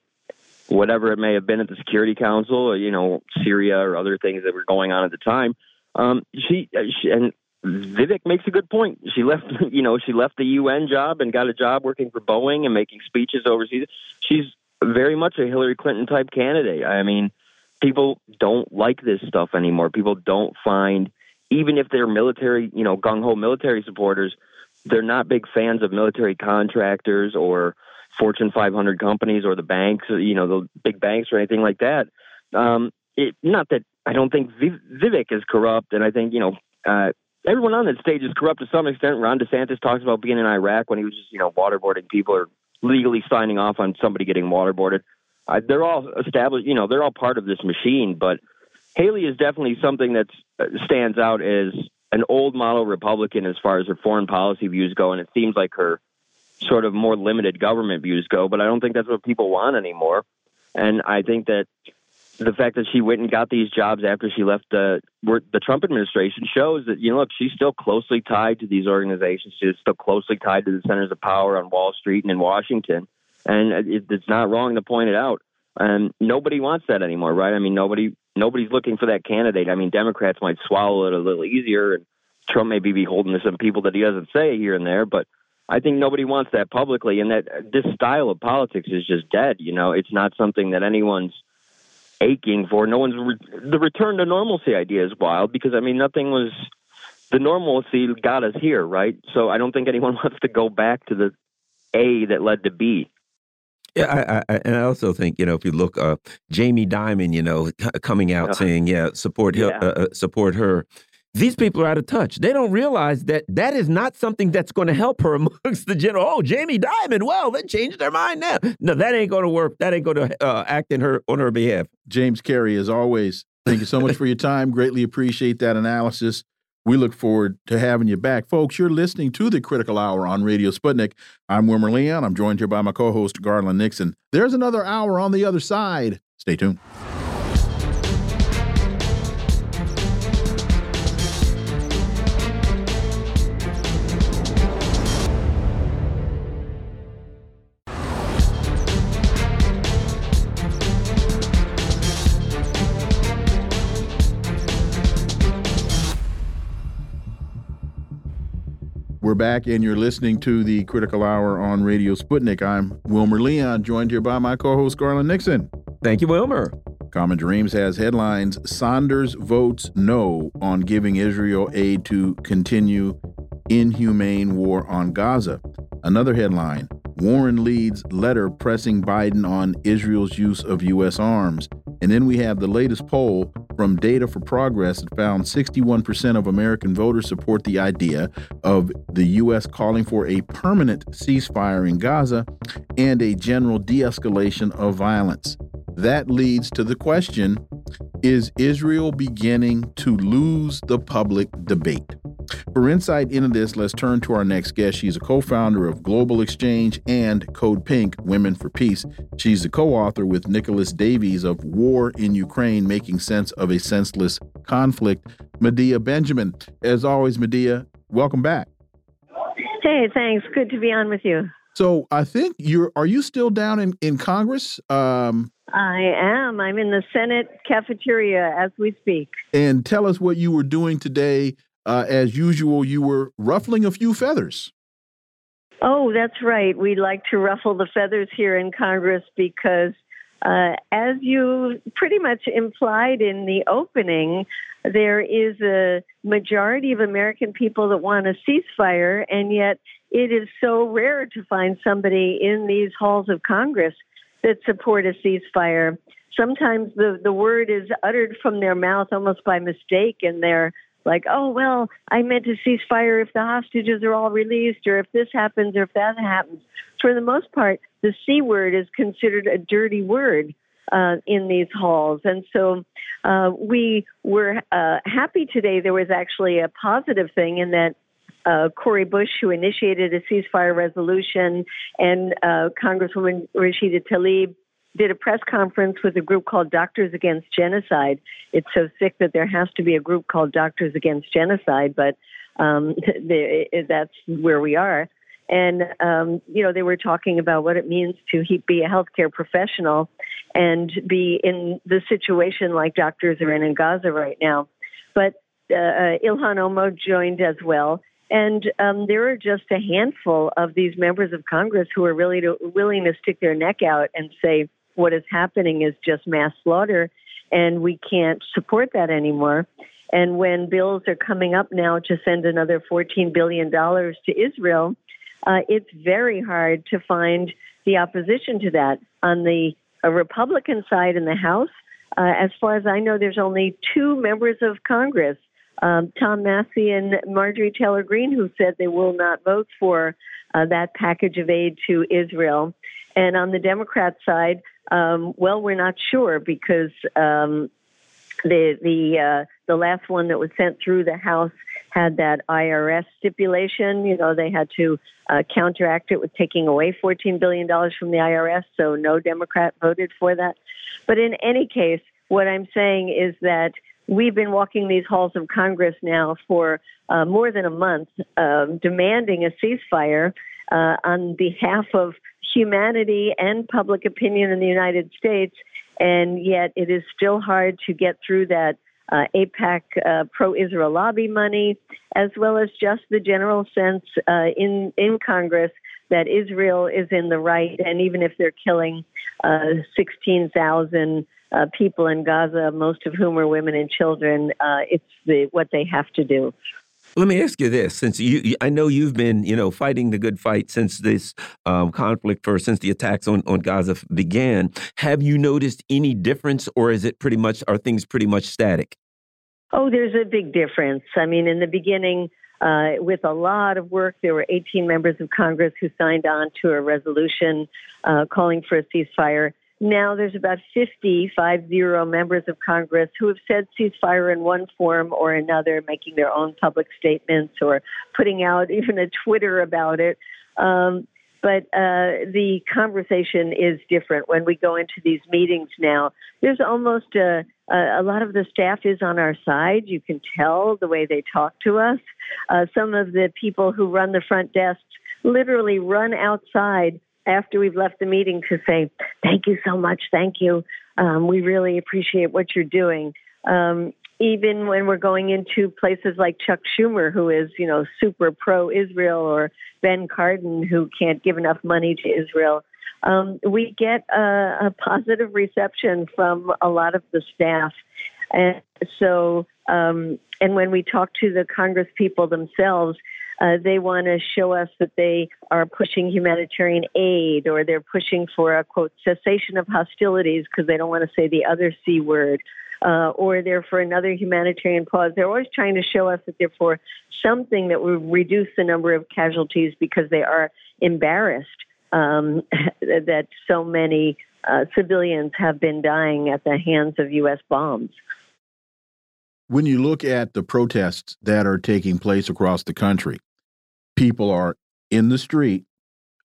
whatever it may have been at the Security Council, or, you know, Syria or other things that were going on at the time. Um, she, she and Vivek makes a good point. She left, you know, she left the UN job and got a job working for Boeing and making speeches overseas. She's very much a Hillary Clinton type candidate. I mean, people don't like this stuff anymore. People don't find, even if they're military, you know, gung ho military supporters, they're not big fans of military contractors or Fortune 500 companies or the banks, you know, the big banks or anything like that. Um, it, not that I don't think Vivek is corrupt, and I think you know uh, everyone on that stage is corrupt to some extent. Ron DeSantis talks about being in Iraq when he was just you know waterboarding people or legally signing off on somebody getting waterboarded. Uh, they're all established, you know, they're all part of this machine. But Haley is definitely something that uh, stands out as an old model Republican as far as her foreign policy views go, and it seems like her sort of more limited government views go. But I don't think that's what people want anymore. And I think that the fact that she went and got these jobs after she left the the Trump administration shows that you know look she's still closely tied to these organizations. She's still closely tied to the centers of power on Wall Street and in Washington, and it, it's not wrong to point it out. And nobody wants that anymore, right? I mean, nobody nobody's looking for that candidate. I mean, Democrats might swallow it a little easier, and Trump may be beholden to some people that he doesn't say here and there, but. I think nobody wants that publicly, and that this style of politics is just dead. You know, it's not something that anyone's aching for. No one's re- the return to normalcy idea is wild because I mean nothing was the normalcy got us here, right? So I don't think anyone wants to go back to the A that led to B. Yeah, I, I, and I also think you know if you look, uh, Jamie Dimon, you know, coming out uh, saying, "Yeah, support yeah. Uh, uh, support her." These people are out of touch. They don't realize that that is not something that's going to help her amongst the general. Oh, Jamie Dimon, well, they changed their mind now. No, that ain't going to work. That ain't going to uh, act in her on her behalf. James Carey, as always, thank you so much for your time. Greatly appreciate that analysis. We look forward to having you back. Folks, you're listening to the Critical Hour on Radio Sputnik. I'm Wilmer Leon. I'm joined here by my co host, Garland Nixon. There's another hour on the other side. Stay tuned. We're back, and you're listening to the Critical Hour on Radio Sputnik. I'm Wilmer Leon, joined here by my co host, Garland Nixon. Thank you, Wilmer. Common Dreams has headlines Sanders votes no on giving Israel aid to continue inhumane war on Gaza. Another headline Warren leads letter pressing Biden on Israel's use of U.S. arms. And then we have the latest poll from Data for Progress that found 61% of American voters support the idea of the U.S. calling for a permanent ceasefire in Gaza and a general de escalation of violence. That leads to the question Is Israel beginning to lose the public debate? For insight into this, let's turn to our next guest. She's a co founder of Global Exchange and Code Pink Women for Peace. She's the co author with Nicolas Davies of War in Ukraine Making Sense of a Senseless Conflict. Medea Benjamin. As always, Medea, welcome back. Hey, thanks. Good to be on with you. So I think you're. Are you still down in in Congress? Um, I am. I'm in the Senate cafeteria as we speak. And tell us what you were doing today uh, as usual, you were ruffling a few feathers. Oh, that's right. We like to ruffle the feathers here in Congress because, uh, as you pretty much implied in the opening, there is a majority of American people that want a ceasefire, and yet it is so rare to find somebody in these halls of Congress that support a ceasefire. Sometimes the, the word is uttered from their mouth almost by mistake, and they're like, oh, well, I meant to cease fire if the hostages are all released, or if this happens, or if that happens. For the most part, the C word is considered a dirty word uh, in these halls. And so uh, we were uh, happy today. There was actually a positive thing in that uh, Cori Bush, who initiated a ceasefire resolution, and uh, Congresswoman Rashida Tlaib did a press conference with a group called Doctors Against Genocide. It's so sick that there has to be a group called Doctors Against Genocide, but um, that's where we are. And, um, you know, they were talking about what it means to be a healthcare professional and be in the situation like doctors are in in Gaza right now. But uh, uh Ilhan Omar joined as well. And um, there are just a handful of these members of Congress who are really to, willing to stick their neck out and say, what is happening is just mass slaughter, and we can't support that anymore. And when bills are coming up now to send another $14 billion to Israel, uh, it's very hard to find the opposition to that. On the Republican side in the House, uh, as far as I know, there's only two members of Congress, um, Tom Massie and Marjorie Taylor Greene, who said they will not vote for uh, that package of aid to Israel. And on the Democrat side, um, well, we're not sure because um, the the uh, the last one that was sent through the House had that IRS stipulation. You know, they had to uh, counteract it with taking away $14 billion from the IRS, so no Democrat voted for that. But in any case, what I'm saying is that we've been walking these halls of Congress now for uh, more than a month, um, demanding a ceasefire uh, on behalf of humanity and public opinion in the United States. And yet, it is still hard to get through that uh, AIPAC uh, pro-Israel lobby money, as well as just the general sense uh, in in Congress that Israel is in the right, and even if they're killing uh, 16,000 uh, people in Gaza, most of whom are women and children, uh, it's the, what they have to do. Let me ask you this: since you, I know you've been, you know, fighting the good fight since this um, conflict, or since the attacks on on Gaza began, have you noticed any difference, or is it pretty much are things pretty much static? Oh, there's a big difference. I mean, in the beginning, uh, with a lot of work, there were 18 members of Congress who signed on to a resolution uh, calling for a ceasefire. Now there's about 50, five zero members of Congress who have said ceasefire in one form or another, making their own public statements or putting out even a Twitter about it. Um, but uh, the conversation is different when we go into these meetings now. There's almost a, a, a lot of the staff is on our side. You can tell the way they talk to us. Uh, some of the people who run the front desks literally run outside after we've left the meeting to say, Thank you so much. Thank you. Um, we really appreciate what you're doing. Um, even when we're going into places like Chuck Schumer, who is, you know, super pro Israel, or Ben Cardin, who can't give enough money to Israel, um, we get a, a positive reception from a lot of the staff. And so, um, and when we talk to the Congress people themselves, uh, they want to show us that they are pushing humanitarian aid or they're pushing for a quote cessation of hostilities because they don't want to say the other C word. Uh, or they're for another humanitarian pause. They're always trying to show us that they're for something that will reduce the number of casualties because they are embarrassed um, that so many uh, civilians have been dying at the hands of U.S. bombs when you look at the protests that are taking place across the country, people are in the street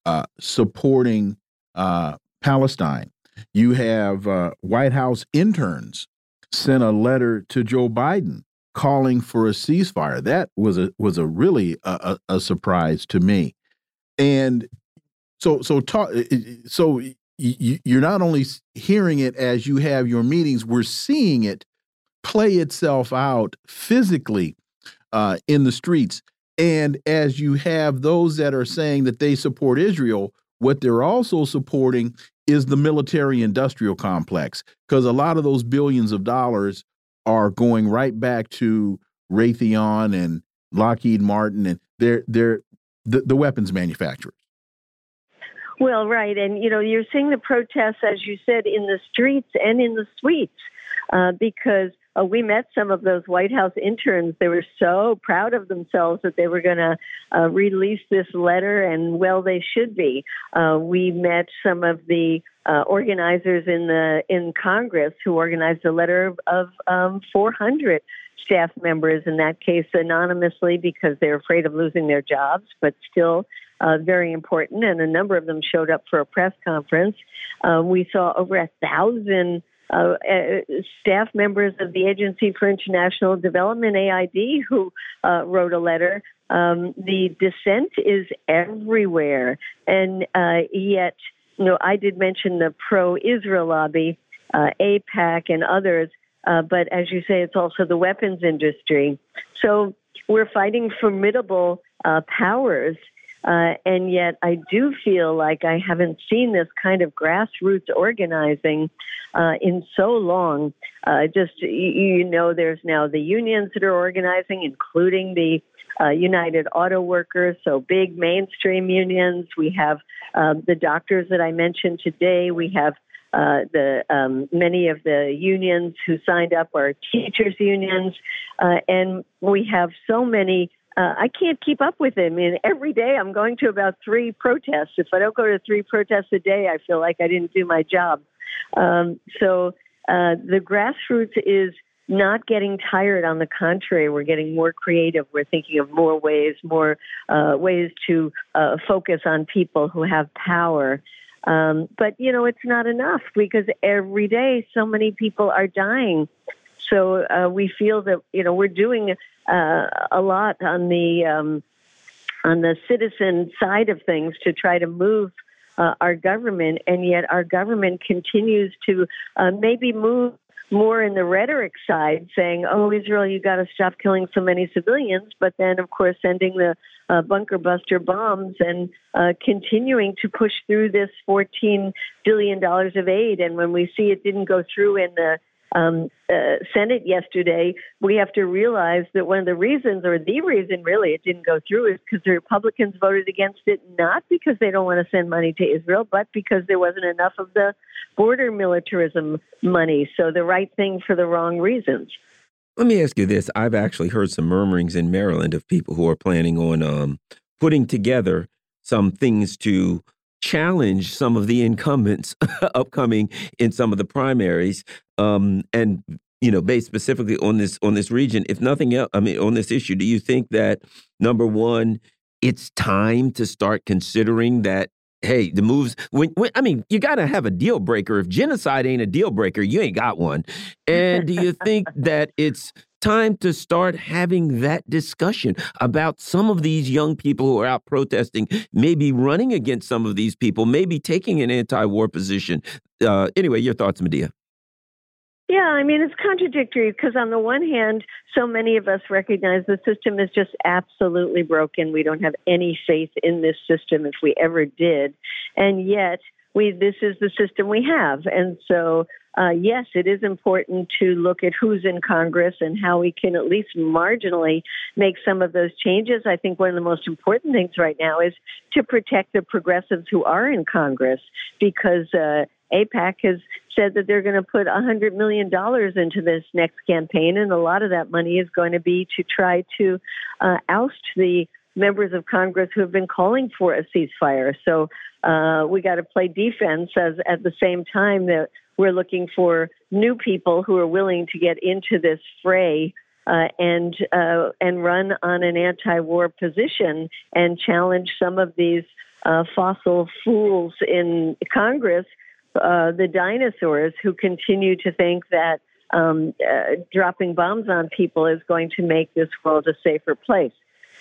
uh, supporting uh, Palestine. You have uh, White House interns sent a letter to Joe Biden calling for a ceasefire. That was a was a really a, a surprise to me. And so so talk so you're not only hearing it as you have your meetings, we're seeing it play itself out physically uh, in the streets. And as you have those that are saying that they support Israel, what they're also supporting is the military industrial complex, because a lot of those billions of dollars are going right back to Raytheon and Lockheed Martin and they're, they're the, the weapons manufacturers. Well, right. And, you know, you're seeing the protests, as you said, in the streets and in the suites uh, because uh, we met some of those White House interns. They were so proud of themselves that they were going to uh, release this letter, and well, they should be. Uh, we met some of the uh, organizers in the in Congress who organized a letter of, um, 400 staff members. In that case, anonymously because they're afraid of losing their jobs, but still. Uh, very important, and a number of them showed up for a press conference. Um, we saw over a thousand uh, uh, staff members of the Agency for International Development, AID, who uh, wrote a letter. Um, the dissent is everywhere, and uh, yet, you know, I did mention the pro-Israel lobby, uh, AIPAC, and others. Uh, but as you say, it's also the weapons industry. So we're fighting formidable powers uh, and yet, I do feel like I haven't seen this kind of grassroots organizing uh, in so long. Uh, just you, know, there's now the unions that are organizing, including the uh, United Auto Workers, so big mainstream unions. We have um, the doctors that I mentioned today. We have uh, the um, many of the unions who signed up are teachers unions, uh, and we have so many. Uh, I can't keep up with. I mean, every day I'm going to about three protests. If I don't go to three protests a day, I feel like I didn't do my job. Um, so uh, the grassroots is not getting tired. On the contrary, we're getting more creative. We're thinking of more ways, more uh, ways to uh, focus on people who have power. Um, but you know, it's not enough because every day so many people are dying. So uh, we feel that you know we're doing uh, a lot on the um, on the citizen side of things to try to move uh, our government, and yet our government continues to uh, maybe move more in the rhetoric side, saying, "Oh, Israel, you got to stop killing so many civilians," but then, of course, sending the uh, bunker buster bombs and uh, continuing to push through this 14 billion dollars of aid. And when we see it didn't go through in the um, uh, Senate yesterday, we have to realize that one of the reasons, or the reason really, it didn't go through is because the Republicans voted against it, not because they don't want to send money to Israel, but because there wasn't enough of the border militarism money. So the right thing for the wrong reasons. Let me ask you this. I've actually heard some murmurings in Maryland of people who are planning on um, putting together some things to challenge some of the incumbents upcoming in some of the primaries um, and you know based specifically on this on this region if nothing else i mean on this issue do you think that number one it's time to start considering that hey the moves when, when i mean you got to have a deal breaker if genocide ain't a deal breaker you ain't got one and do you think that it's time to start having that discussion about some of these young people who are out protesting, maybe running against some of these people, maybe taking an anti war position. Uh, anyway, your thoughts, Medea? Yeah, I mean, it's contradictory because, on the one hand, so many of us recognize the system is just absolutely broken. We don't have any faith in this system if we ever did. And yet, we this is the system we have. And so uh, yes, it is important to look at who's in Congress and how we can at least marginally make some of those changes. I think one of the most important things right now is to protect the progressives who are in Congress because uh, AIPAC has said that they're going to put $100 million into this next campaign, and a lot of that money is going to be to try to uh, oust the members of Congress who have been calling for a ceasefire. So uh, we got to play defense as at the same time that we're looking for new people who are willing to get into this fray uh, and uh, and run on an anti-war position and challenge some of these uh, fossil fools in Congress, uh, the dinosaurs who continue to think that um, uh, dropping bombs on people is going to make this world a safer place.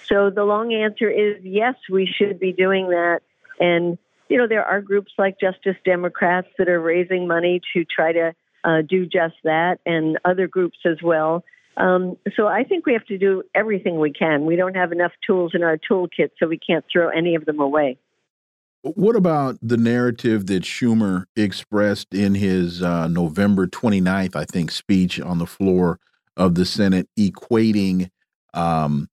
So the long answer is yes, we should be doing that. And you know, there are groups like Justice Democrats that are raising money to try to uh, do just that, and other groups as well. Um, so I think we have to do everything we can. We don't have enough tools in our toolkit, so we can't throw any of them away. What about the narrative that Schumer expressed in his uh, November 29th, I think, speech on the floor of the Senate, equating um,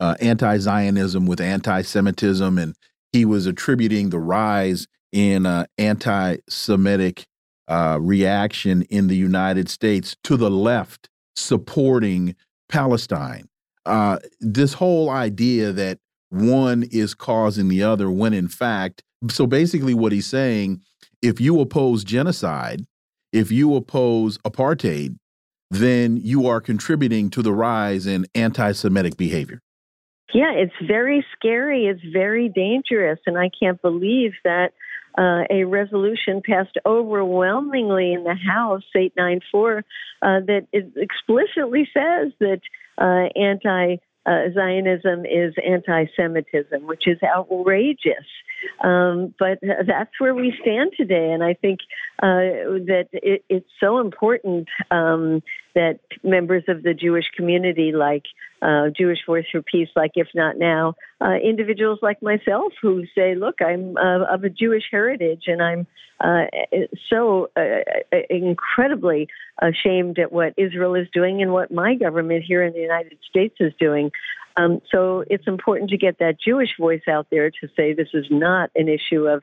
uh, anti Zionism with anti Semitism and he was attributing the rise in uh, anti Semitic uh, reaction in the United States to the left supporting Palestine. Uh, this whole idea that one is causing the other, when in fact, so basically what he's saying if you oppose genocide, if you oppose apartheid, then you are contributing to the rise in anti Semitic behavior. Yeah, it's very scary. It's very dangerous. And I can't believe that uh, a resolution passed overwhelmingly in the House, 894, uh, that explicitly says that uh, anti uh, Zionism is anti Semitism, which is outrageous. Um, but that's where we stand today. And I think uh, that it, it's so important um, that members of the Jewish community, like uh, Jewish Voice for Peace, like If Not Now, uh, individuals like myself who say, look, I'm uh, of a Jewish heritage and I'm uh, so uh, uh, incredibly ashamed at what Israel is doing and what my government here in the United States is doing. Um, so it's important to get that Jewish voice out there to say this is not an issue of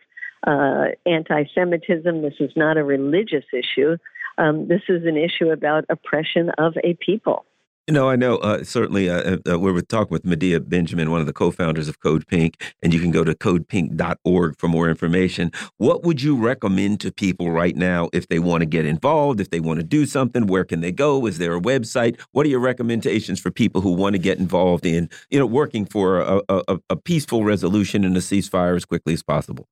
anti Semitism, this is not a religious issue. Um, this is an issue about oppression of a people. No, I know. Uh, certainly, uh, uh, we were talking with Medea Benjamin, one of the co-founders of Code Pink, and you can go to codepink.org for more information. What would you recommend to people right now if they want to get involved, if they want to do something? Where can they go? Is there a website? What are your recommendations for people who want to get involved in, you know, working for a, a, a peaceful resolution and a ceasefire as quickly as possible?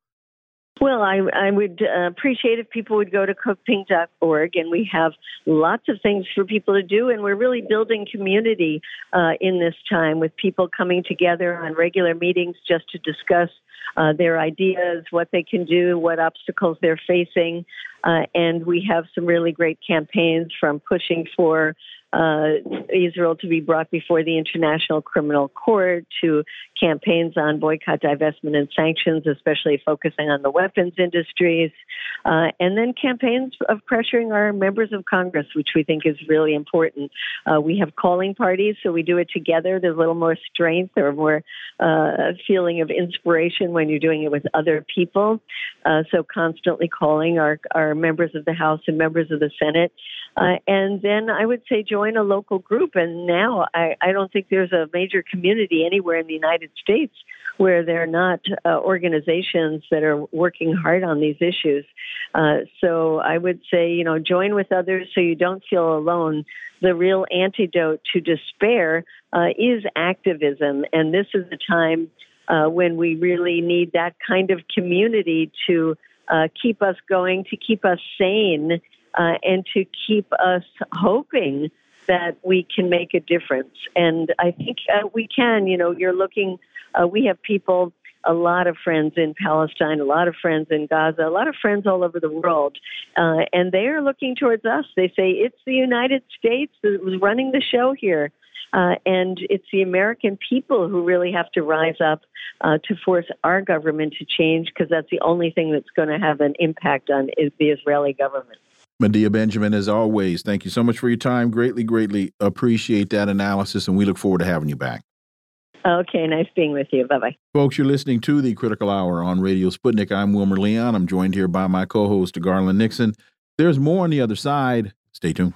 Well, I, I would uh, appreciate if people would go to codepink.org, and we have lots of things for people to do, and we're really building community uh, in this time with people coming together on regular meetings just to discuss uh, their ideas, what they can do, what obstacles they're facing. Uh, and we have some really great campaigns from pushing for uh, Israel to be brought before the International Criminal Court to campaigns on boycott, divestment, and sanctions, especially focusing on the weapons industries, uh, and then campaigns of pressuring our members of Congress, which we think is really important. Uh, we have calling parties, so we do it together. There's a little more strength or more uh, feeling of inspiration when you're doing it with other people. Uh, so constantly calling our, our members of the House and members of the Senate. Uh, and then I would say join a local group. And now I, I don't think there's a major community anywhere in the United States where there are not uh, organizations that are working hard on these issues. Uh, so I would say, you know, join with others so you don't feel alone. The real antidote to despair uh, is activism, and this is the time uh, when we really need that kind of community to uh, keep us going, to keep us sane, uh, and to keep us hoping that we can make a difference. And I think uh, we can. You know, you're looking, uh, we have people, a lot of friends in Palestine, a lot of friends in Gaza, a lot of friends all over the world. Uh, and they are looking towards us. They say, it's the United States that was running the show here. Uh, and it's the American people who really have to rise up uh, to force our government to change because that's the only thing that's going to have an impact on is the Israeli government. Medea Benjamin, as always, thank you so much for your time. Greatly, greatly appreciate that analysis, and we look forward to having you back. Okay, nice being with you. Bye bye. Folks, you're listening to the Critical Hour on Radio Sputnik. I'm Wilmer Leon. I'm joined here by my co host, Garland Nixon. There's more on the other side. Stay tuned.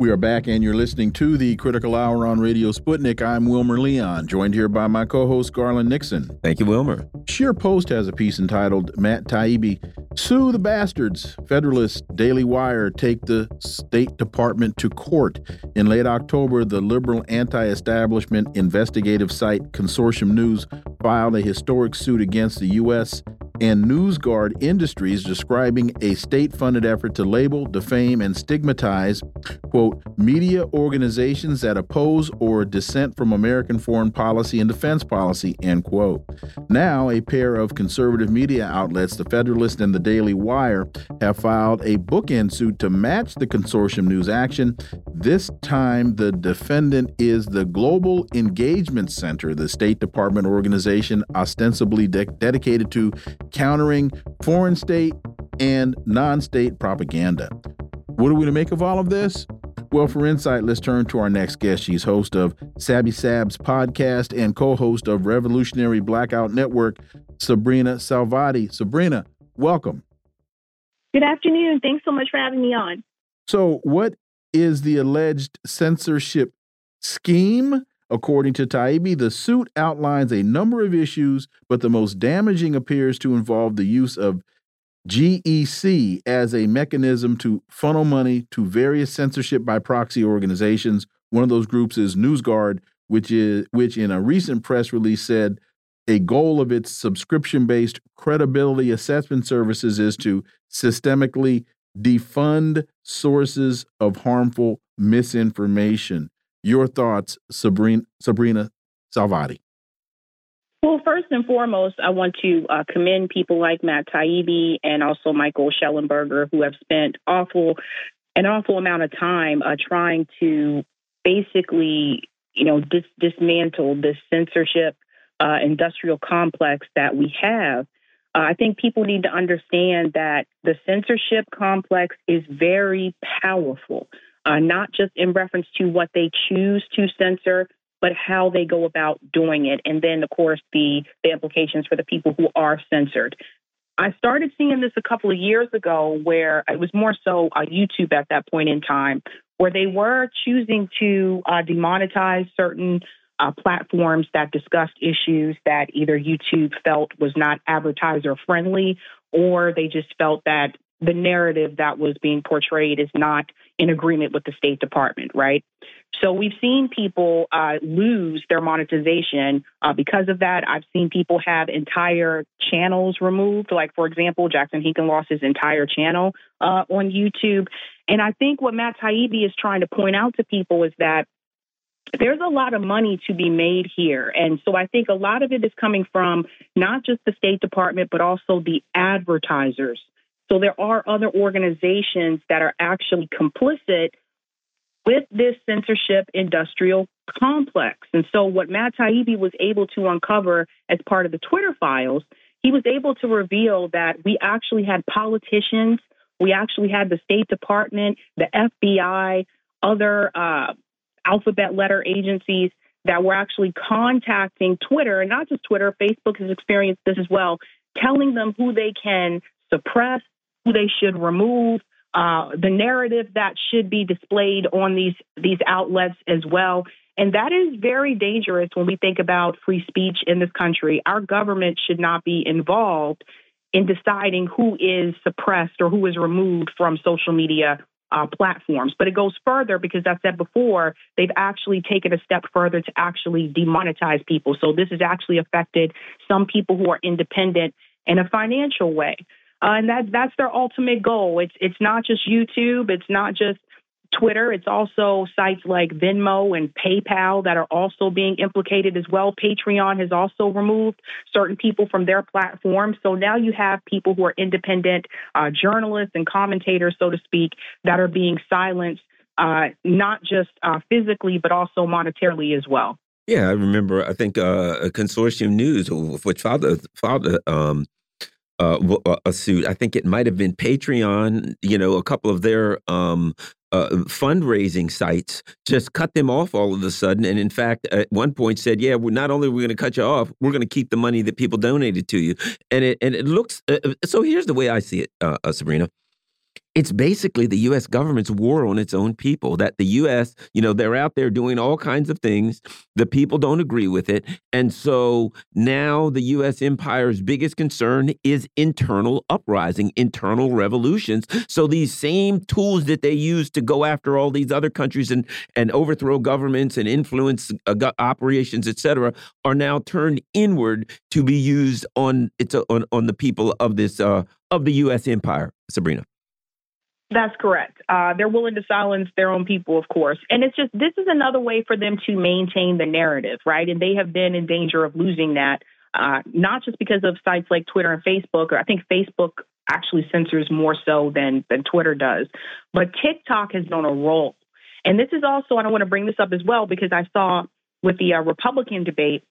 We are back, and you're listening to the Critical Hour on Radio Sputnik. I'm Wilmer Leon, joined here by my co host, Garland Nixon. Thank you, Wilmer. ScheerPost has a piece entitled Matt Taibbi Sue the Bastards. Federalist Daily Wire take the State Department to court. In late October, the liberal anti establishment investigative site Consortium News filed a historic suit against the U.S and NewsGuard Industries describing a state funded effort to label, defame, and stigmatize, quote, media organizations that oppose or dissent from American foreign policy and defense policy, end quote. Now, a pair of conservative media outlets, The Federalist and The Daily Wire, have filed a bookend suit to match the consortium news action. This time, the defendant is the Global Engagement Center, the State Department organization ostensibly de dedicated to countering foreign state and non state propaganda. What are we to make of all of this? Well, for insight, let's turn to our next guest. She's host of Sabby Sab's podcast and co host of Revolutionary Blackout Network, Sabrina Salvati. Sabrina, welcome. Good afternoon. Thanks so much for having me on. So, what is the alleged censorship scheme According to Taibbi, the suit outlines a number of issues, but the most damaging appears to involve the use of GEC as a mechanism to funnel money to various censorship by proxy organizations. One of those groups is NewsGuard, which is which in a recent press release said a goal of its subscription based credibility assessment services is to systemically defund sources of harmful misinformation. Your thoughts, Sabrina, Sabrina Salvati. Well, first and foremost, I want to uh, commend people like Matt Taibbi and also Michael Shellenberger, who have spent awful an awful amount of time uh, trying to basically, you know, dis- dismantle this censorship uh, industrial complex that we have. Uh, I think people need to understand that the censorship complex is very powerful, uh, not just in reference to what they choose to censor, but how they go about doing it. And then, of course, the, the implications for the people who are censored. I started seeing this a couple of years ago where it was more so uh, YouTube at that point in time, where they were choosing to uh, demonetize certain uh, platforms that discussed issues that either YouTube felt was not advertiser friendly or they just felt that the narrative that was being portrayed is not in agreement with the State Department, right? So we've seen people uh, lose their monetization uh, because of that. I've seen people have entire channels removed. Like, for example, Jackson Hinkle lost his entire channel uh, on YouTube. And I think what Matt Taibbi is trying to point out to people is that there's a lot of money to be made here. And so I think a lot of it is coming from not just the State Department, but also the advertisers. So there are other organizations that are actually complicit with this censorship industrial complex. And so what Matt Taibbi was able to uncover as part of the Twitter files, he was able to reveal that we actually had politicians, we actually had the State Department, the FBI, other uh, alphabet letter agencies that were actually contacting Twitter, and not just Twitter, Facebook has experienced this as well, telling them who they can suppress, who they should remove, uh, the narrative that should be displayed on these these outlets as well. And that is very dangerous when we think about free speech in this country. Our government should not be involved in deciding who is suppressed or who is removed from social media uh, platforms. But it goes further because I said before, they've actually taken a step further to actually demonetize people. So this has actually affected some people who are independent in a financial way. Uh, and that that's their ultimate goal. It's it's not just YouTube. It's not just Twitter. It's also sites like Venmo and PayPal that are also being implicated as well. Patreon has also removed certain people from their platform. So now you have people who are independent uh, journalists and commentators, so to speak, that are being silenced, uh, not just uh, physically, but also monetarily as well. Yeah, I remember. I think uh, Consortium News, which filed, filed um, uh, a suit. I think it might have been Patreon. You know, a couple of their um, uh, fundraising sites just cut them off all of a sudden, and in fact, at one point said, "Yeah, we're not only are we going to cut you off, we're going to keep the money that people donated to you." And it and it looks. Uh, uh so here's the way I see it, uh, uh Sabrina it's basically the US government's war on its own people. That the US, you know, they're out there doing all kinds of things. The people don't agree with it. And so now the US empire's biggest concern is internal uprising, internal revolutions. So these same tools that they use to go after all these other countries and, and overthrow governments and influence uh, operations, et cetera, are now turned inward to be used on, it's, on, on the people of this, uh, of the US empire, Sabrina. That's correct. Uh, they're willing to silence their own people, of course. And it's just this is another way for them to maintain the narrative, right? And they have been in danger of losing that, uh, not just because of sites like Twitter and Facebook, or I think Facebook actually censors more so than, than Twitter does. But TikTok has known a role. And this is also, and I want to bring this up as well, because I saw with the uh, Republican debate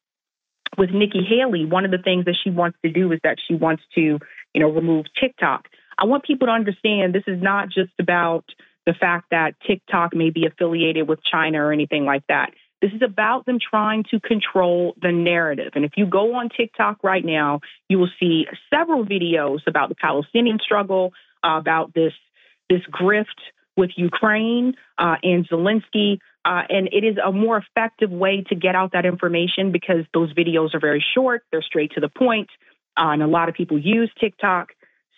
with Nikki Haley, one of the things that she wants to do is that she wants to, you know, remove TikTok. I want people to understand this is not just about the fact that TikTok may be affiliated with China or anything like that. This is about them trying to control the narrative. And if you go on TikTok right now, you will see several videos about the Palestinian struggle, uh, about this this grift with Ukraine uh, and Zelensky. Uh, and it is a more effective way to get out that information because those videos are very short, they're straight to the point, uh, and a lot of people use TikTok.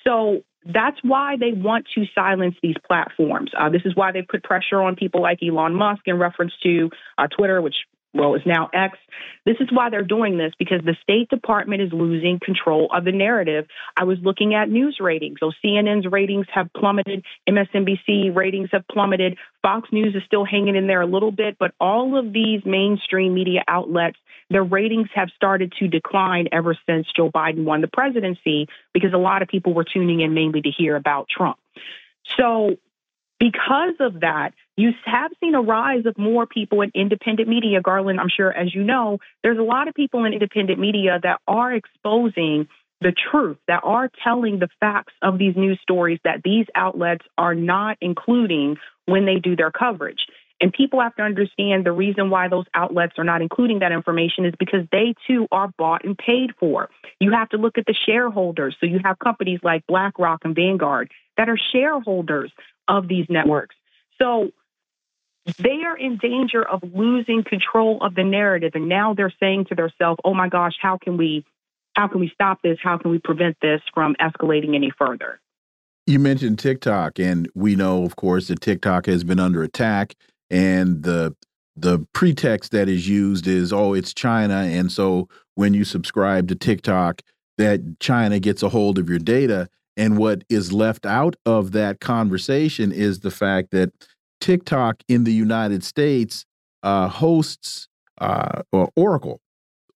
So that's why they want to silence these platforms. Uh, this is why they put pressure on people like Elon Musk in reference to uh, Twitter, which well, it's now X. This is why they're doing this because the State Department is losing control of the narrative. I was looking at news ratings. So CNN's ratings have plummeted, MSNBC ratings have plummeted, Fox News is still hanging in there a little bit, but all of these mainstream media outlets, their ratings have started to decline ever since Joe Biden won the presidency because a lot of people were tuning in mainly to hear about Trump. So because of that, you have seen a rise of more people in independent media. Garland, I'm sure, as you know, there's a lot of people in independent media that are exposing the truth, that are telling the facts of these news stories that these outlets are not including when they do their coverage. And people have to understand the reason why those outlets are not including that information is because they too are bought and paid for. You have to look at the shareholders. So you have companies like BlackRock and Vanguard that are shareholders of these networks. So they are in danger of losing control of the narrative. And now they're saying to themselves oh my gosh how can we how can we stop this? How can we prevent this from escalating any further? You mentioned tiktok and we know of course that tiktok has been under attack and the the pretext that is used is oh it's china. And so when you subscribe to tiktok that china gets a hold of your data. And what is left out of that conversation is the fact that TikTok in the United States uh, hosts uh, Oracle.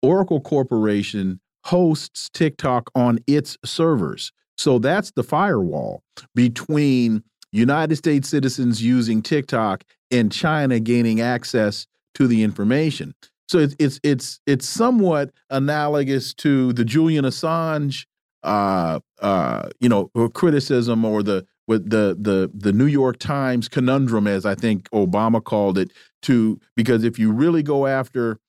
Oracle Corporation hosts TikTok on its servers. So that's the firewall between United States citizens using TikTok and China gaining access to the information. So it's it's it's it's somewhat analogous to the Julian Assange uh, uh, you know, criticism or the with the the the New York Times conundrum, as I think Obama called it, to because if you really go after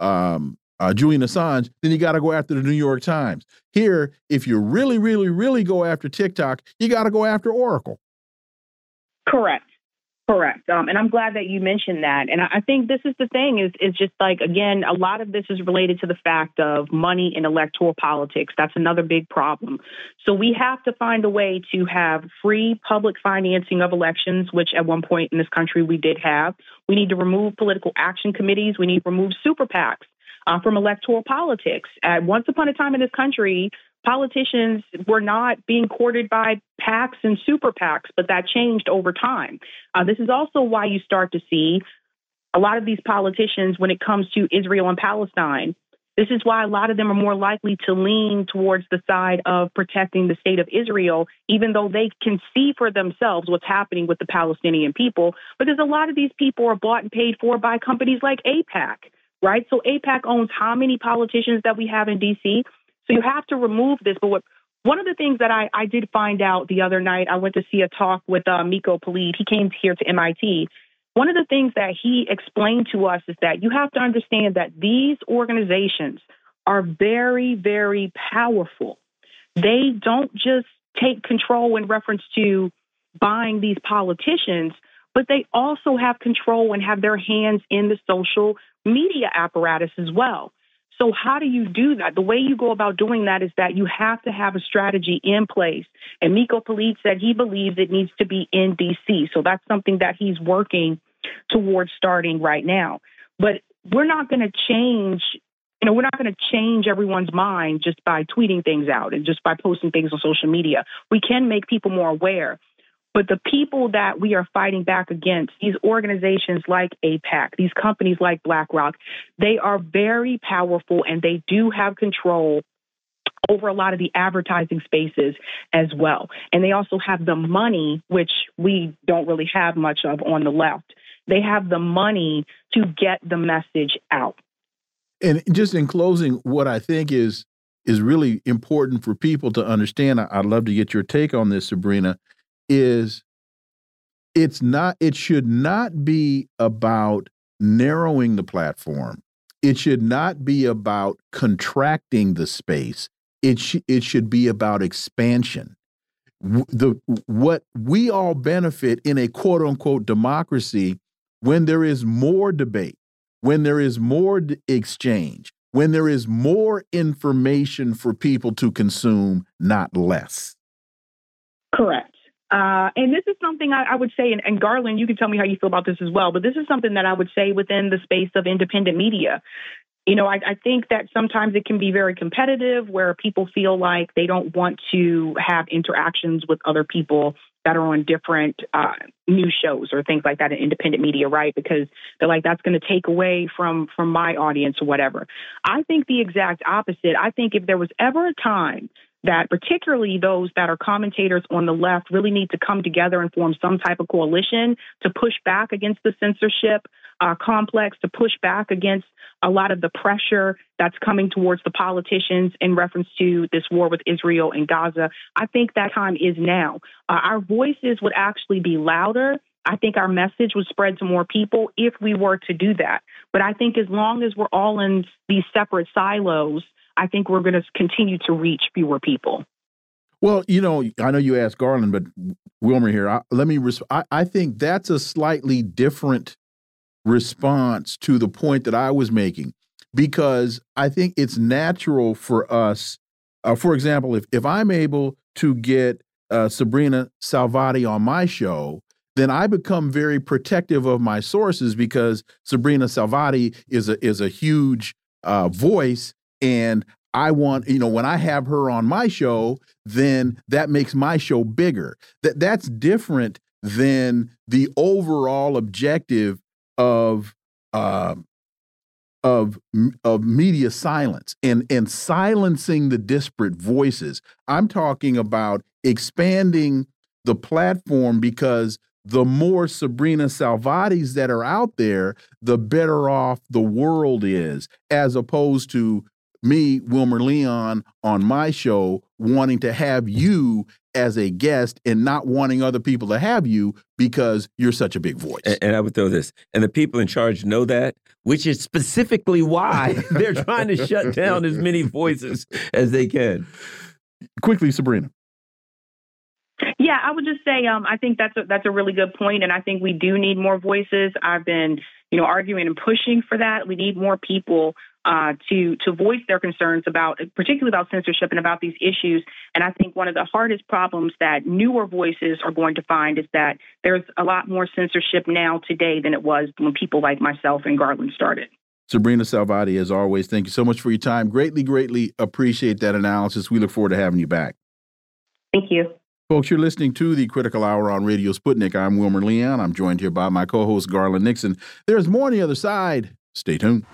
um, uh, Julian Assange, then you got to go after the New York Times. Here, if you really, really, really go after TikTok, you got to go after Oracle. Correct. Correct. Um, and I'm glad that you mentioned that. And I think this is the thing is is just like again, a lot of this is related to the fact of money in electoral politics. That's another big problem. So we have to find a way to have free public financing of elections, which at one point in this country we did have. We need to remove political action committees. We need to remove super PACs. Uh, from electoral politics. At once upon a time in this country, politicians were not being courted by PACs and super PACs, but that changed over time. Uh, this is also why you start to see a lot of these politicians when it comes to Israel and Palestine. This is why a lot of them are more likely to lean towards the side of protecting the state of Israel, even though they can see for themselves what's happening with the Palestinian people, because a lot of these people are bought and paid for by companies like AIPAC, right? So AIPAC owns how many politicians that we have in DC? So you have to remove this. But what one of the things that I, I did find out the other night, I went to see a talk with uh, Miko Peled. He came here to MIT. One of the things that he explained to us is that you have to understand that these organizations are very, very powerful. They don't just take control in reference to buying these politicians, but they also have control and have their hands in the social media apparatus as well. So, how do you do that? The way you go about doing that is that you have to have a strategy in place. And Miko Peled said he believes it needs to be in DC. So, that's something that he's working towards starting right now. But we're not going to change. You know, we're not going to change everyone's mind just by tweeting things out and just by posting things on social media. We can make people more aware. But the people that we are fighting back against, these organizations like AIPAC, these companies like BlackRock, they are very powerful and they do have control over a lot of the advertising spaces as well. And they also have the money, which we don't really have much of on the left. They have the money to get the message out. And just in closing, what I think is is really important for people to understand. I'd love to get your take on this, Sabrina is it's not it should not be about narrowing the platform. It should not be about contracting the space. It sh it should be about expansion. The what we all benefit in a quote unquote democracy when there is more debate when there is more exchange when there is more information for people to consume not less. Correct Uh, and this is something I, I would say, and, and, Garland, you can tell me how you feel about this as well, but this is something that I would say within the space of independent media. You know, I, I think that sometimes it can be very competitive where people feel like they don't want to have interactions with other people that are on different uh, news shows or things like that in independent media, right? Because they're like, that's going to take away from from my audience or whatever. I think the exact opposite. I think if there was ever a time that particularly those that are commentators on the left really need to come together and form some type of coalition to push back against the censorship uh, complex, to push back against a lot of the pressure that's coming towards the politicians in reference to this war with Israel and Gaza. I think that time is now. Uh, our voices would actually be louder. I think our message would spread to more people if we were to do that. But I think as long as we're all in these separate silos, I think we're going to continue to reach fewer people. Well, you know, I know you asked Garland, but Wilmer here. I, let me. I, I think that's a slightly different response to the point that I was making, because I think it's natural for us. Uh, for example, if if I'm able to get uh, Sabrina Salvati on my show, then I become very protective of my sources because Sabrina Salvati is a is a huge uh, voice and I want, you know, when I have her on my show, then that makes my show bigger. That that's different than the overall objective of uh, of of media silence and and silencing the disparate voices. I'm talking about expanding the platform because the more Sabrina Salvatis that are out there, the better off the world is, as opposed to me, Wilmer Leon, on my show, wanting to have you as a guest and not wanting other people to have you because you're such a big voice. And, and, I would throw this, and the people in charge know that, which is specifically why they're trying to shut down as many voices as they can. Quickly, Sabrina. Yeah, I would just say um, I think that's a, that's a really good point, and I think we do need more voices. I've been, you know, arguing and pushing for that. We need more people uh, to to voice their concerns about, particularly about censorship and about these issues. And I think one of the hardest problems that newer voices are going to find is that there's a lot more censorship now today than it was when people like myself and Garland started. Sabrina Salvati, as always, thank you so much for your time. Greatly, greatly appreciate that analysis. We look forward to having you back. Thank you. Folks, you're listening to the Critical Hour on Radio Sputnik. I'm Wilmer Leon. I'm joined here by my co host, Garland Nixon. There's more on the other side. Stay tuned.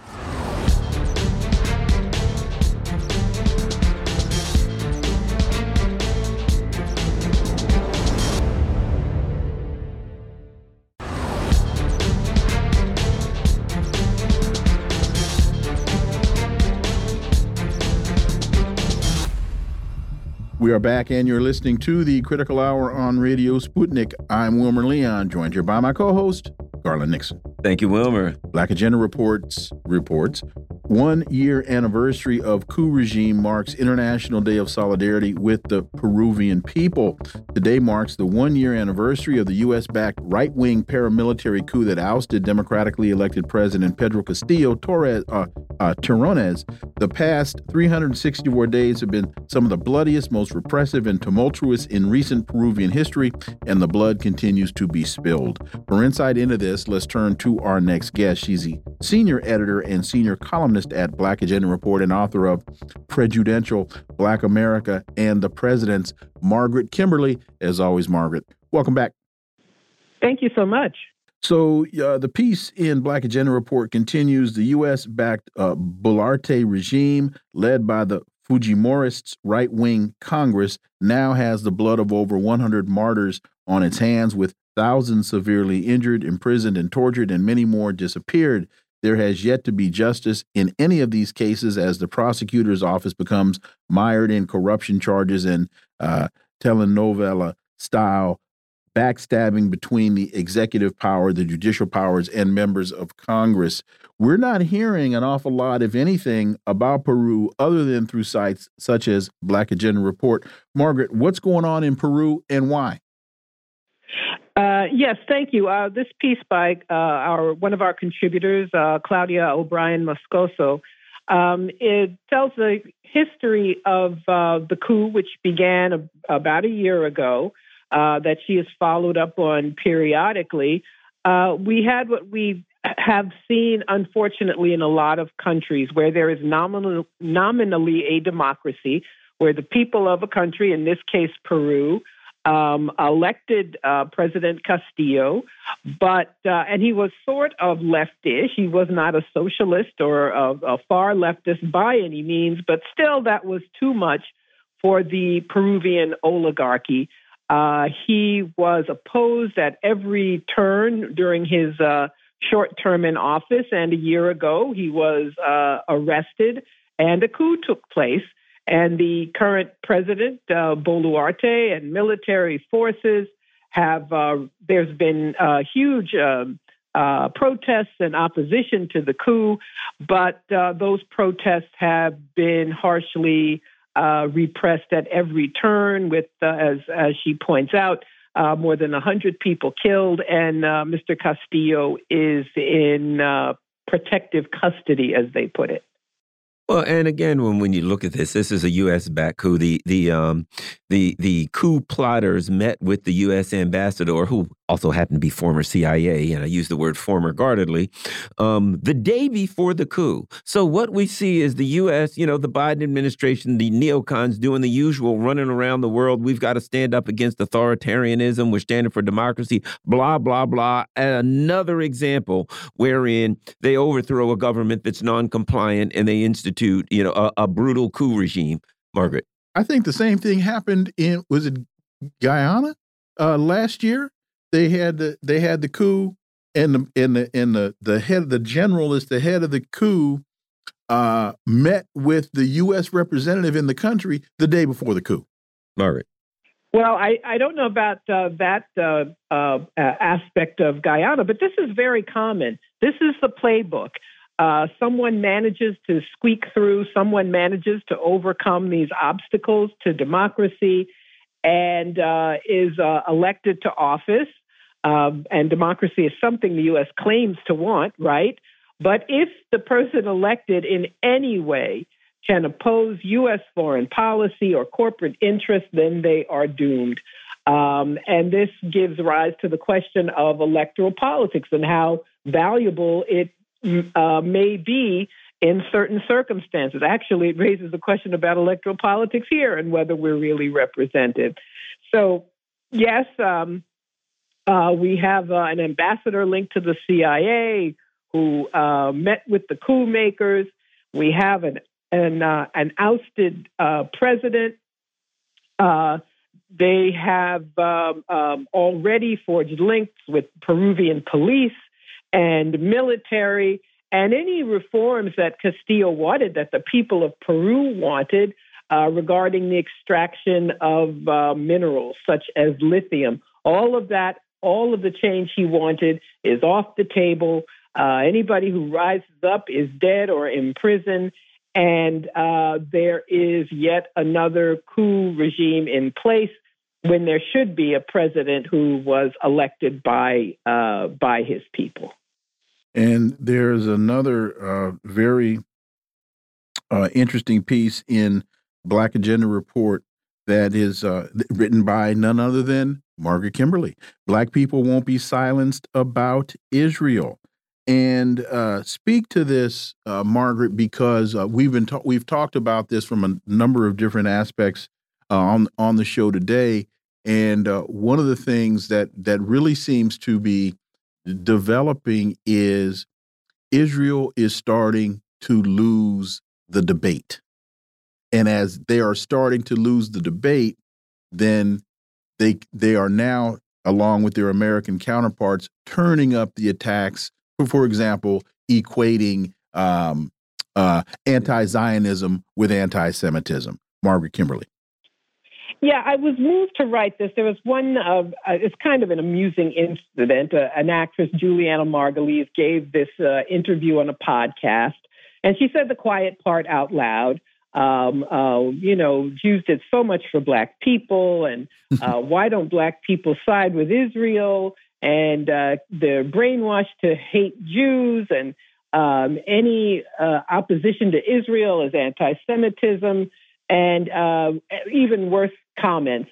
We are back, and you're listening to the Critical Hour on Radio Sputnik. I'm Wilmer Leon, joined here by my co host, Garland Nixon. Thank you, Wilmer. Black Agenda Reports reports one year anniversary of coup regime marks International Day of Solidarity with the Peruvian people. Today marks the one year anniversary of the U.S. backed right wing paramilitary coup that ousted democratically elected President Pedro Castillo Torres, uh, uh. The past 364 days have been some of the bloodiest, most repressive, and tumultuous in recent Peruvian history, and the blood continues to be spilled. For insight into this, let's turn to our next guest. She's the senior editor and senior columnist at Black Agenda Report and author of Prejudential Black America and the Presidents, Margaret Kimberley. As always, Margaret, welcome back. Thank you so much. So, uh, the piece in Black Agenda Report continues the U.S. backed uh, Boluarte regime, led by the Fujimorists' right wing Congress, now has the blood of over 100 martyrs on its hands, with thousands severely injured, imprisoned, and tortured, and many more disappeared. There has yet to be justice in any of these cases as the prosecutor's office becomes mired in corruption charges and uh, telenovela style backstabbing between the executive power, the judicial powers, and members of Congress. We're not hearing an awful lot, if anything, about Peru other than through sites such as Black Agenda Report. Margaret, what's going on in Peru and why? Uh, yes, thank you. Uh, this piece by uh, our one of our contributors, uh, Claudia O'Brien Moscoso, um, it tells the history of uh, the coup, which began a, about a year ago. uh, that she has followed up on periodically. We had what we have seen, unfortunately, in a lot of countries where there is nominal, nominally a democracy, where the people of a country, in this case Peru, um, elected uh, President Castillo, but uh, and he was sort of leftish. He was not a socialist or a, a far leftist by any means, but still, that was too much for the Peruvian oligarchy. Uh, he was opposed at every turn during his uh, short term in office, and a year ago he was uh, arrested, and a coup took place. And the current president, uh, Boluarte, and military forces have, uh, there's been uh, huge um, uh, protests and opposition to the coup, but uh, those protests have been harshly repressed at every turn, with, as, as she points out, Uh, more than 100 people killed, and uh, Mr. Castillo is in uh, protective custody, as they put it. Well, and again, when when you look at this, this is a U.S. backed coup. The the um the the coup plotters met with the U.S. ambassador, who also happened to be former CIA, and I use the word former guardedly, um, the day before the coup. So what we see is the U.S., you know, the Biden administration, the neocons doing the usual, running around the world. We've got to stand up against authoritarianism. We're standing for democracy. Blah blah blah. Another example wherein they overthrow a government that's non-compliant and they institute, you know, a, a brutal coup regime. Margaret. I think the same thing happened in was it Guyana uh, last year they had the they had the coup, and the and the and the the head of the general is the head of the coup. Uh, met with the U.S. representative in the country the day before the coup. All right. Well, I, I don't know about uh, that uh, uh, aspect of Guyana, but this is very common. This is the playbook. Uh, someone manages to squeak through, someone manages to overcome these obstacles to democracy and uh, is uh, elected to office. Um, and democracy is something the U.S. claims to want, right? But if the person elected in any way can oppose U.S. foreign policy or corporate interests, then they are doomed. Um, and this gives rise to the question of electoral politics and how valuable it uh, may be in certain circumstances. Actually, it raises the question about electoral politics here and whether we're really represented. So, yes, um, uh, we have uh, an ambassador linked to the CIA who uh, met with the coup makers. We have an an, uh, an ousted uh, president. Uh, they have um, um, already forged links with Peruvian police and military, and any reforms that Castillo wanted, that the people of Peru wanted, regarding the extraction of minerals such as lithium. All of that all of the change he wanted is off the table. Uh, anybody who rises up is dead or in prison. And uh, there is yet another coup regime in place when there should be a president who was elected by uh, by his people. And there's another uh, very uh, interesting piece in Black Agenda Report that is uh, written by none other than Margaret Kimberley. Black people won't be silenced about Israel. And uh, speak to this, uh, Margaret, because uh, we've been we've talked about this from a number of different aspects uh, on on the show today. And uh, one of the things that that really seems to be developing is Israel is starting to lose the debate. And as they are starting to lose the debate, then they they are now, along with their American counterparts, turning up the attacks. For, for example, equating um, uh, anti-Zionism with anti-Semitism. Margaret Kimberley. Yeah, I was moved to write this. There was one, uh, it's kind of an amusing incident. Uh, an actress, Julianna Margulies, gave this uh, interview on a podcast, and she said the quiet part out loud um, uh, you know, Jews did so much for black people, and uh, why don't black people side with Israel? And uh, they're brainwashed to hate Jews, and um, any uh, opposition to Israel is anti-Semitism, and uh, even worse comments.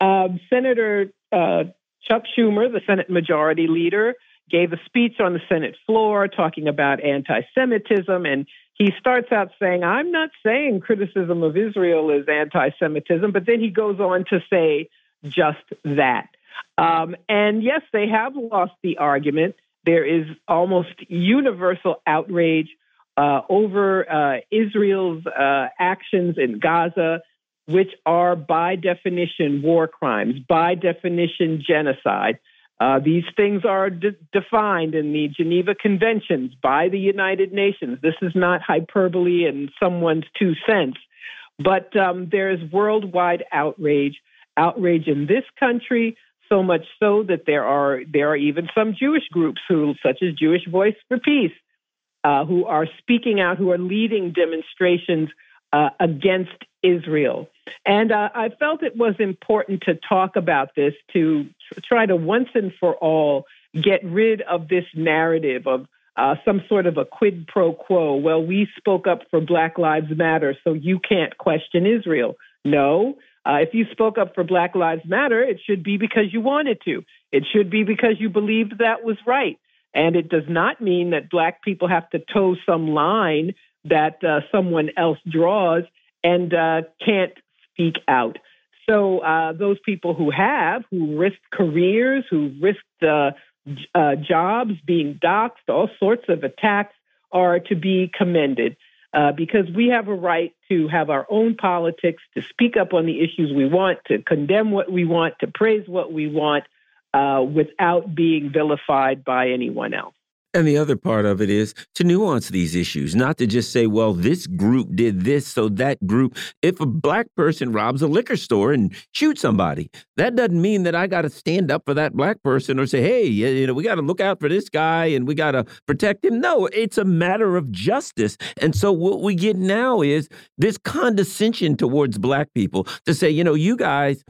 Um, Senator uh, Chuck Schumer, the Senate Majority Leader, gave a speech on the Senate floor talking about anti Semitism. And he starts out saying, I'm not saying criticism of Israel is anti Semitism, but then he goes on to say just that. Um, and yes, they have lost the argument. There is almost universal outrage uh, over uh, Israel's uh, actions in Gaza, which are by definition war crimes, by definition genocide. Uh, these things are de- defined in the Geneva Conventions by the United Nations. This is not hyperbole and someone's two cents, but um, there is worldwide outrage, outrage in this country, so much so that there are there are even some Jewish groups who, such as Jewish Voice for Peace, uh, who are speaking out, who are leading demonstrations uh, against Israel. And uh, I felt it was important to talk about this to try to once and for all get rid of this narrative of uh, some sort of a quid pro quo. Well, we spoke up for Black Lives Matter, so you can't question Israel. No. Uh, if you spoke up for Black Lives Matter, it should be because you wanted to. It should be because you believed that was right. And it does not mean that Black people have to toe some line that uh, someone else draws and uh, can't speak out. So uh, those people who have, who risked careers, who risked uh, uh, jobs, being doxxed, all sorts of attacks, are to be commended. Uh, because we have a right to have our own politics, to speak up on the issues we want, to condemn what we want, to praise what we want, uh, without being vilified by anyone else. And the other part of it is to nuance these issues, not to just say, well, this group did this, so that group. If a black person robs a liquor store and shoots somebody, that doesn't mean that I got to stand up for that black person or say, hey, you know, we got to look out for this guy and we got to protect him. No, it's a matter of justice. And so what we get now is this condescension towards black people to say, you know, you guys,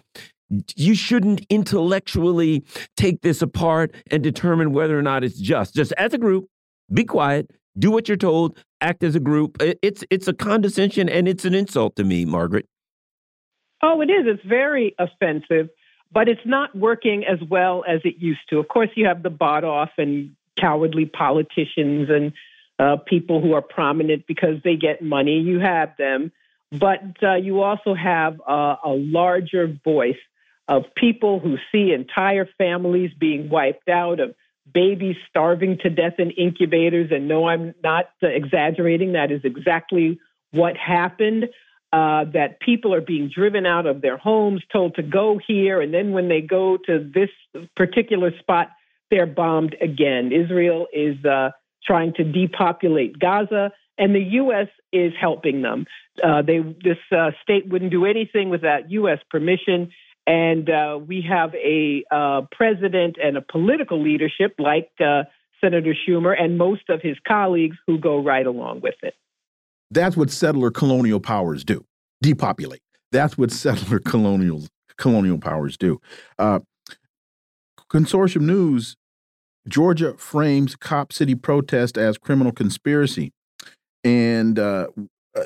you shouldn't intellectually take this apart and determine whether or not it's just. Just as a group, be quiet, do what you're told, act as a group. It's it's a condescension and it's an insult to me, Margaret. Oh, it is. It's very offensive, but it's not working as well as it used to. Of course, you have the bought off and cowardly politicians and uh, people who are prominent because they get money. You have them, but uh, you also have uh, a larger voice of people who see entire families being wiped out, of babies starving to death in incubators. And no, I'm not exaggerating. That is exactly what happened. Uh, that people are being driven out of their homes, told to go here, and then when they go to this particular spot, they're bombed again. Israel is uh, trying to depopulate Gaza, and the U.S. is helping them. Uh, they this uh, state wouldn't do anything without U.S. permission. And uh, we have a uh, president and a political leadership like uh, Senator Schumer and most of his colleagues who go right along with it. That's what settler colonial powers do depopulate. That's what settler colonial, colonial powers do. Uh, Consortium News Georgia frames Cop City protest as criminal conspiracy. And uh, uh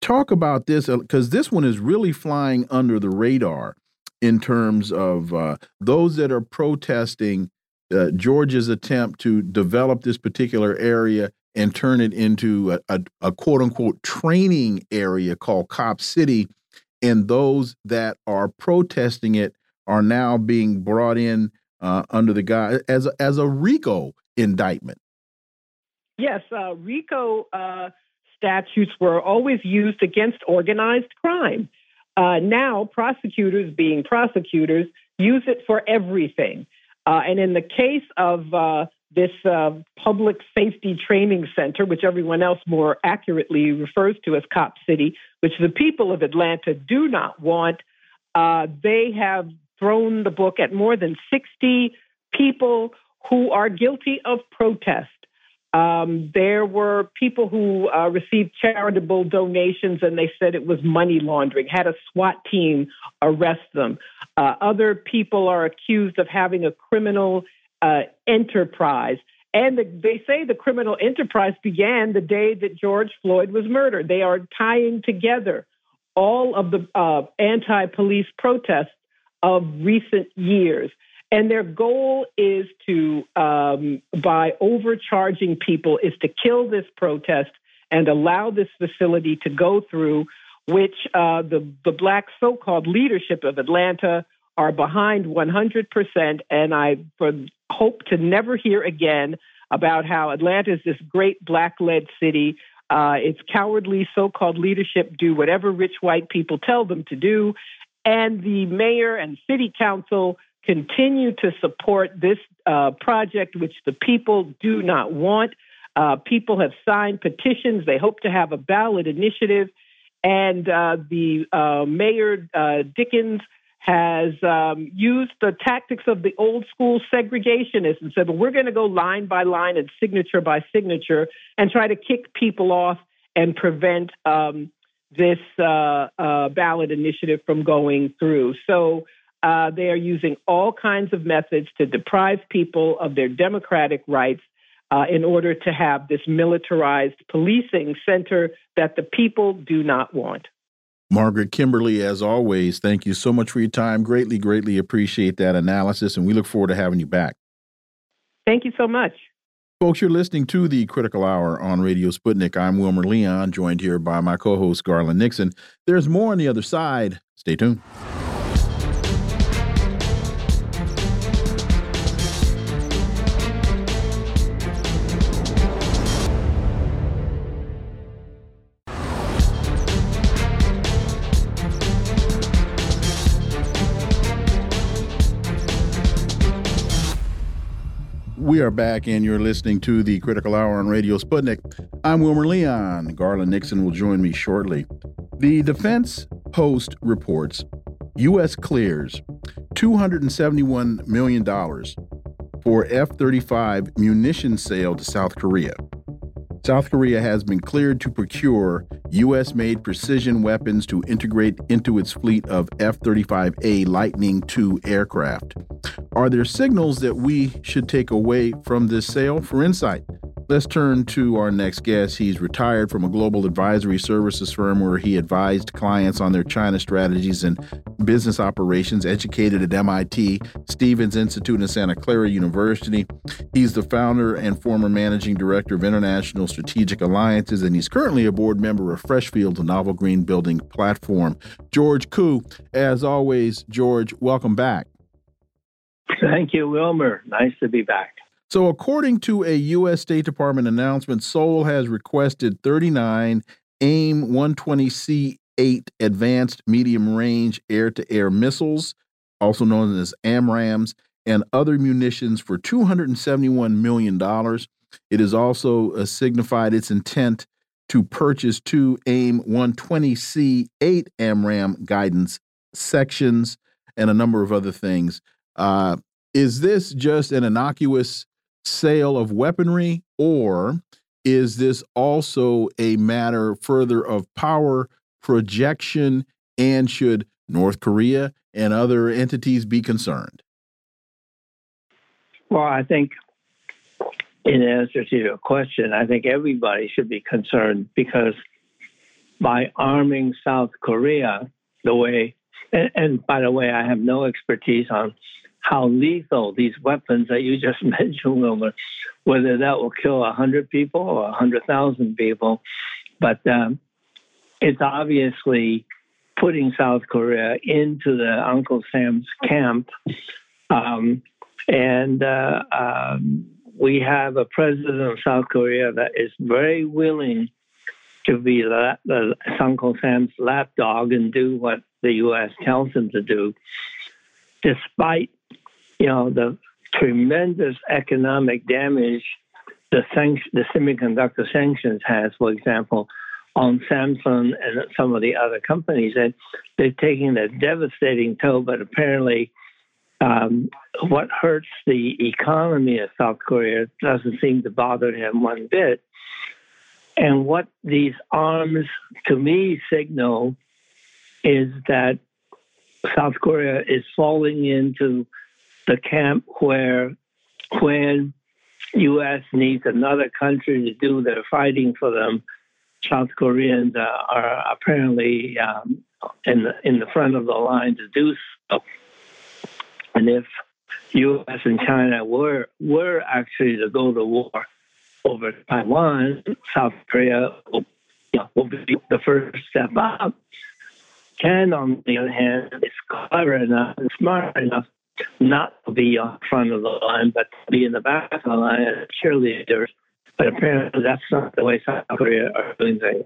talk about this because this one is really flying under the radar in terms of uh, those that are protesting uh, Georgia's attempt to develop this particular area and turn it into a, a, a, quote unquote training area called Cop City. And those that are protesting it are now being brought in uh, under the guy as a, as a RICO indictment. Yes, uh, RICO uh, statutes were always used against organized crime. Uh, now, prosecutors, being prosecutors, use it for everything. Uh, and in the case of uh, this uh, public safety training center, which everyone else more accurately refers to as Cop City, which the people of Atlanta do not want, uh, they have thrown the book at more than 60 people who are guilty of protest. Um, there were people who uh, received charitable donations and they said it was money laundering, had a SWAT team arrest them. Uh, other people are accused of having a criminal uh, enterprise. And the, they say the criminal enterprise began the day that George Floyd was murdered. They are tying together all of the uh, anti police protests of recent years. And their goal is to, um, by overcharging people, is to kill this protest and allow this facility to go through, which uh, the, the black so called leadership of Atlanta are behind 100%. And I hope to never hear again about how Atlanta is this great black led city. Uh, its cowardly so called leadership do whatever rich white people tell them to do. And the mayor and city council continue to support this uh, project, which the people do not want. Uh, people have signed petitions. They hope to have a ballot initiative. And uh, the uh, mayor, uh, Dickens, has um, used the tactics of the old school segregationists and said, well, we're going to go line by line and signature by signature and try to kick people off and prevent um, this uh, ballot initiative from going through. So uh, they are using all kinds of methods to deprive people of their democratic rights uh, in order to have this militarized policing center that the people do not want. Margaret Kimberley, as always, thank you so much for your time. Greatly, greatly appreciate that analysis, and we look forward to having you back. Thank you so much. Folks, you're listening to the Critical Hour on Radio Sputnik. I'm Wilmer Leon, joined here by my co host, Garland Nixon. There's more on the other side. Stay tuned. We are back, and you're listening to the Critical Hour on Radio Sputnik. I'm Wilmer Leon. Garland Nixon will join me shortly. The Defense Post reports U.S. clears $271 million for F 35 munition sale to South Korea. South Korea has been cleared to procure U.S. made precision weapons to integrate into its fleet of F 35A Lightning II aircraft. Are there signals that we should take away from this sale? For insight, let's turn to our next guest. He's retired from a global advisory services firm where he advised clients on their China strategies and business operations, educated at MIT, Stevens Institute, and Santa Clara University. He's the founder and former managing director of International Strategic Alliances, and he's currently a board member of Freshfields, a novel green building platform. George Koo, as always, George, welcome back. Thank you, Wilmer. Nice to be back. So, according to a U.S. State Department announcement, Seoul has requested 39 AIM 120C 8 advanced medium range air to air missiles, also known as AMRAAMs, and other munitions for $271 million. It has also uh, signified its intent to purchase two AIM 120C 8 AMRAAM guidance sections and a number of other things. Uh, is this just an innocuous sale of weaponry, or is this also a matter further of power projection? And should North Korea and other entities be concerned? Well, I think in answer to your question, I think everybody should be concerned because by arming South Korea the way, and, and by the way, I have no expertise on how lethal these weapons that you just mentioned, Wilmer, whether that will kill 100 people or 100,000 people. But um, it's obviously putting South Korea into the Uncle Sam's camp. Um, and uh, um, we have a president of South Korea that is very willing to be the, the Uncle Sam's lapdog and do what the U.S. tells him to do, despite you know, the tremendous economic damage the, sanction, the semiconductor sanctions has, for example, on Samsung and some of the other companies. And they're taking a devastating toll, but apparently um, what hurts the economy of South Korea doesn't seem to bother him one bit. And what these arms, to me, signal is that South Korea is falling into the camp where when U.S. needs another country to do their fighting for them, South Koreans uh, are apparently um, in the in the front of the line to do so. And if U.S. and China were were actually to go to war over Taiwan, South Korea will, you know, will be the first step up. China, on the other hand, is clever enough and smart enough not be on front of the line, but be in the back of the line as cheerleaders. But apparently, that's not the way South Korea are doing things.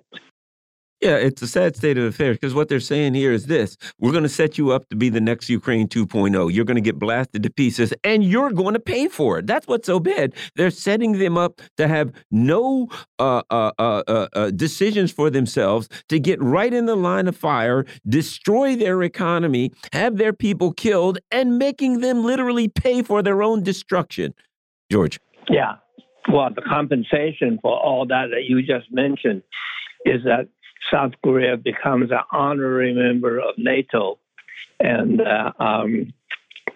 Yeah, it's a sad state of affairs because what they're saying here is this we're going to set you up to be the next Ukraine 2.0. You're going to get blasted to pieces and you're going to pay for it. That's what's so bad. They're setting them up to have no uh, uh, uh, uh, uh decisions for themselves, to get right in the line of fire, destroy their economy, have their people killed, and making them literally pay for their own destruction. George. Yeah. Well, the compensation for all that that you just mentioned is that South Korea becomes an honorary member of NATO, and uh, um,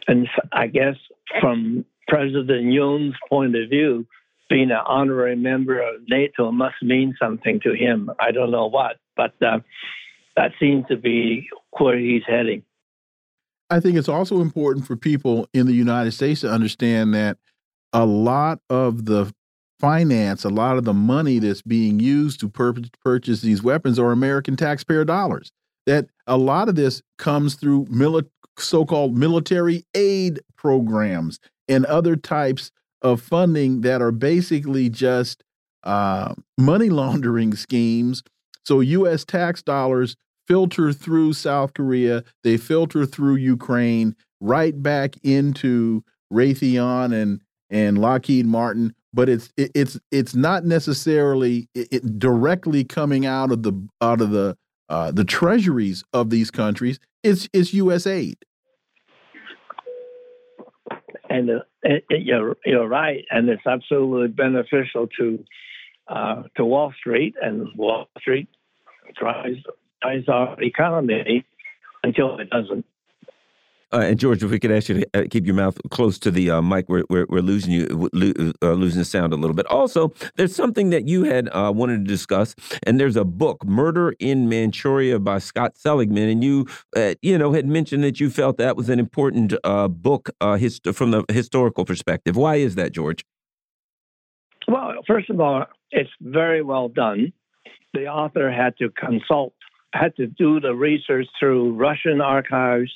and I guess from President Yoon's point of view, being an honorary member of NATO must mean something to him. I don't know what, but uh, that seems to be where he's heading. I think it's also important for people in the United States to understand that a lot of the finance a lot of the money that's being used to pur purchase these weapons are American taxpayer dollars. That a lot of this comes through mili so-called military aid programs and other types of funding that are basically just uh, money laundering schemes. So U.S. tax dollars filter through South Korea, they filter through Ukraine, right back into Raytheon and and Lockheed Martin, but it's it, it's it's not necessarily it, directly coming out of the out of the uh, the treasuries of these countries. It's it's U.S. aid. And uh, it, you're you're right, and it's absolutely beneficial to uh, to Wall Street, and Wall Street drives drives our economy until it doesn't. Uh, and George, if we could ask you to uh, keep your mouth close to the uh, mic, we're, we're, we're, losing you, uh, losing the sound a little bit. Also, there's something that you had uh, wanted to discuss, and there's a book, "Murder in Manchuria" by Scott Seligman, and you, uh, you know, had mentioned that you felt that was an important book from the historical perspective. Why is that, George? Well, first of all, it's very well done. The author had to consult, had to do the research through Russian archives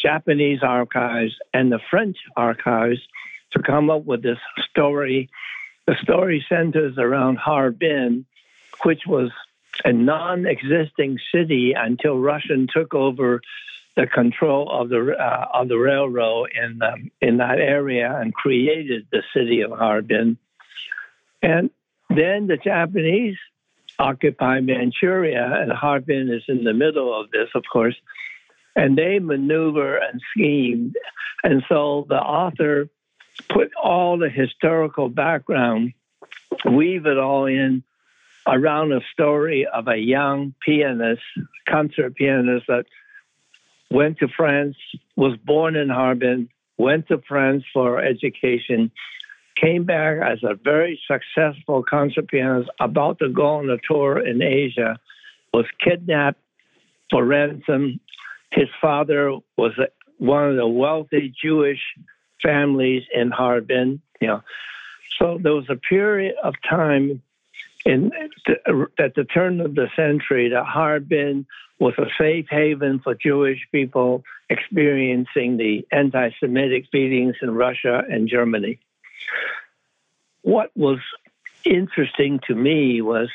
Japanese archives and the French archives to come up with this story. The story centers around Harbin, which was a non existing city until Russian took over the control of the uh, of the railroad in um, in that area and created the city of Harbin. And then the Japanese occupied Manchuria, and Harbin is in the middle of this, of course and they maneuver and scheme. And so the author put all the historical background, weave it all in around a story of a young pianist, concert pianist that went to France, was born in Harbin, went to France for education, came back as a very successful concert pianist, about to go on a tour in Asia, was kidnapped for ransom his father was one of the wealthy Jewish families in Harbin. You know, so there was a period of time in at the turn of the century that Harbin was a safe haven for Jewish people experiencing the anti-Semitic beatings in Russia and Germany. What was interesting to me was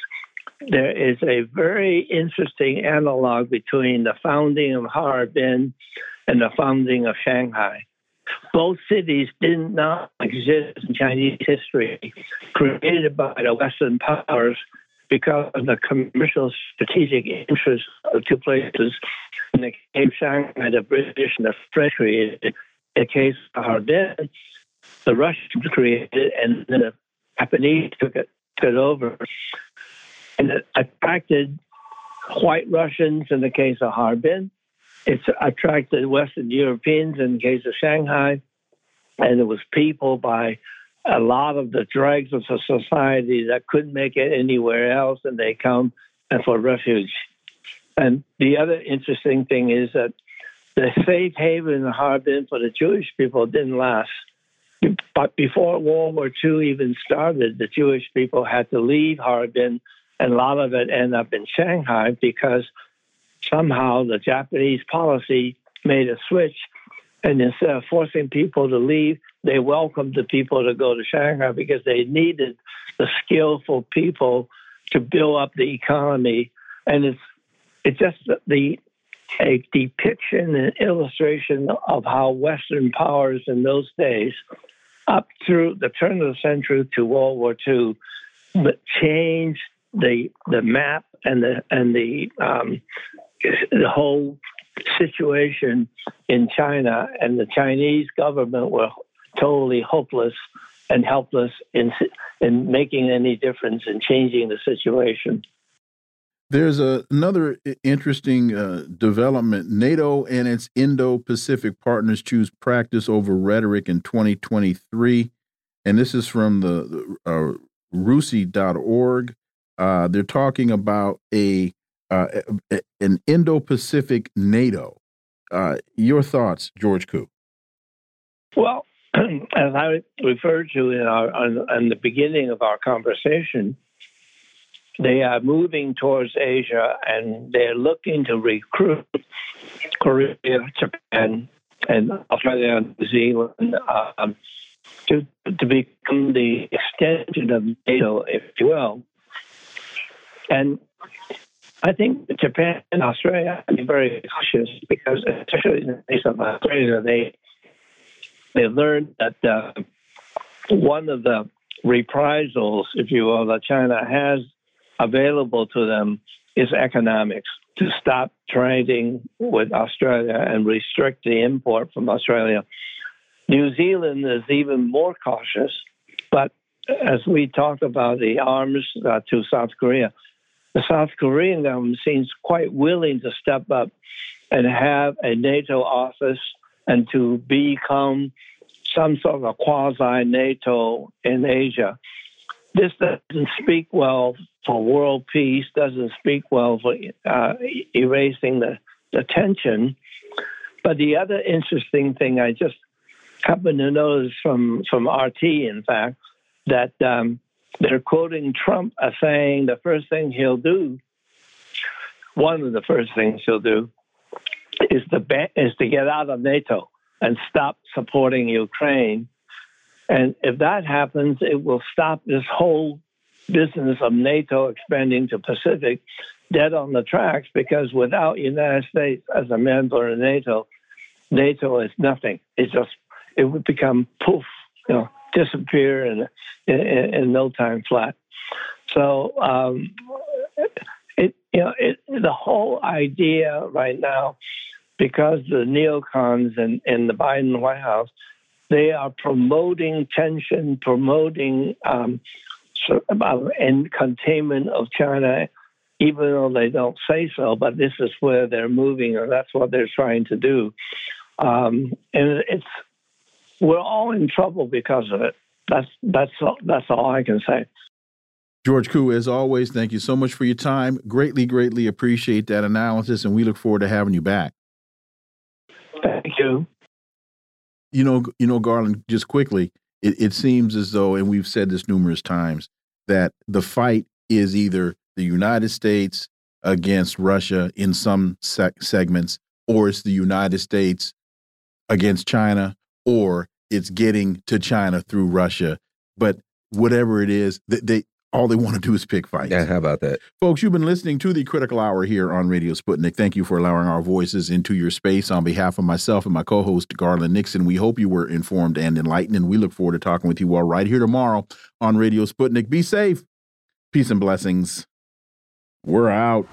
there is a very interesting analog between the founding of Harbin and the founding of Shanghai. Both cities did not exist in Chinese history, created by the Western powers because of the commercial strategic interests of two places. In the case of Shanghai, the British and the French created. In the case of Harbin, the Russians created, and then the Japanese took it, took it over and it attracted white Russians in the case of Harbin. It's attracted Western Europeans in the case of Shanghai, and it was people by a lot of the dregs of society that couldn't make it anywhere else, and they come for refuge. And the other interesting thing is that the safe haven in Harbin for the Jewish people didn't last. But before World War II even started, the Jewish people had to leave Harbin, and a lot of it ended up in Shanghai because somehow the Japanese policy made a switch. And instead of forcing people to leave, they welcomed the people to go to Shanghai because they needed the skillful people to build up the economy. And it's it's just the a depiction and illustration of how Western powers in those days, up through the turn of the century to World War II, hmm. changed the the map and the and the um, the whole situation in China, and the Chinese government were totally hopeless and helpless in in making any difference in changing the situation. There's a, another interesting uh, development. NATO and its Indo Pacific partners choose practice over rhetoric in 2023. And this is from the uh, RUSI.org. Uh, they're talking about a, uh, an Indo Pacific NATO. Uh, your thoughts, George Koo? Well, as I referred to in, our, in the beginning of our conversation, they are moving towards Asia and they're looking to recruit Korea, Japan, and Australia and New Zealand um, to, to become the extension of NATO, if you will. And I think Japan and Australia are very cautious because, especially in the case of Australia, they they learned that uh, one of the reprisals, if you will, that China has available to them is economics to stop trading with Australia and restrict the import from Australia. New Zealand is even more cautious, but as we talked about the arms uh, to South Korea, the South Korean government seems quite willing to step up and have a NATO office and to become some sort of quasi NATO in Asia. This doesn't speak well for world peace, doesn't speak well for uh, erasing the, the tension. But the other interesting thing I just happened to notice from, from RT, in fact, that um, they're quoting Trump as saying the first thing he'll do, one of the first things he'll do, is to, ban- is to get out of NATO and stop supporting Ukraine. And if that happens, it will stop this whole business of NATO expanding to Pacific dead on the tracks because without United States as a member of NATO, NATO is nothing. It just it would become poof, you know, disappear in in, in no time flat. So um, it you know it, the whole idea right now, because the neocons in, in the Biden White House, they are promoting tension, promoting um, about and containment of China, even though they don't say so. But this is where they're moving, or that's what they're trying to do. Um, and it's we're all in trouble because of it. That's that's all, that's all I can say. George Koo, as always, thank you so much for your time. Greatly, greatly appreciate that analysis, and we look forward to having you back. Thank you. You know, you know, Garland. Just quickly, it, it seems as though, and we've said this numerous times, that the fight is either the United States against Russia in some segments, or it's the United States against China, or it's getting to China through Russia. But whatever it is, they, they all they want to do is pick fights. Yeah, how about that? Folks, you've been listening to the Critical Hour here on Radio Sputnik. Thank you for allowing our voices into your space. On behalf of myself and my co host, Garland Nixon, we hope you were informed and enlightened, and we look forward to talking with you all right here tomorrow on Radio Sputnik. Be safe. Peace and blessings. We're out.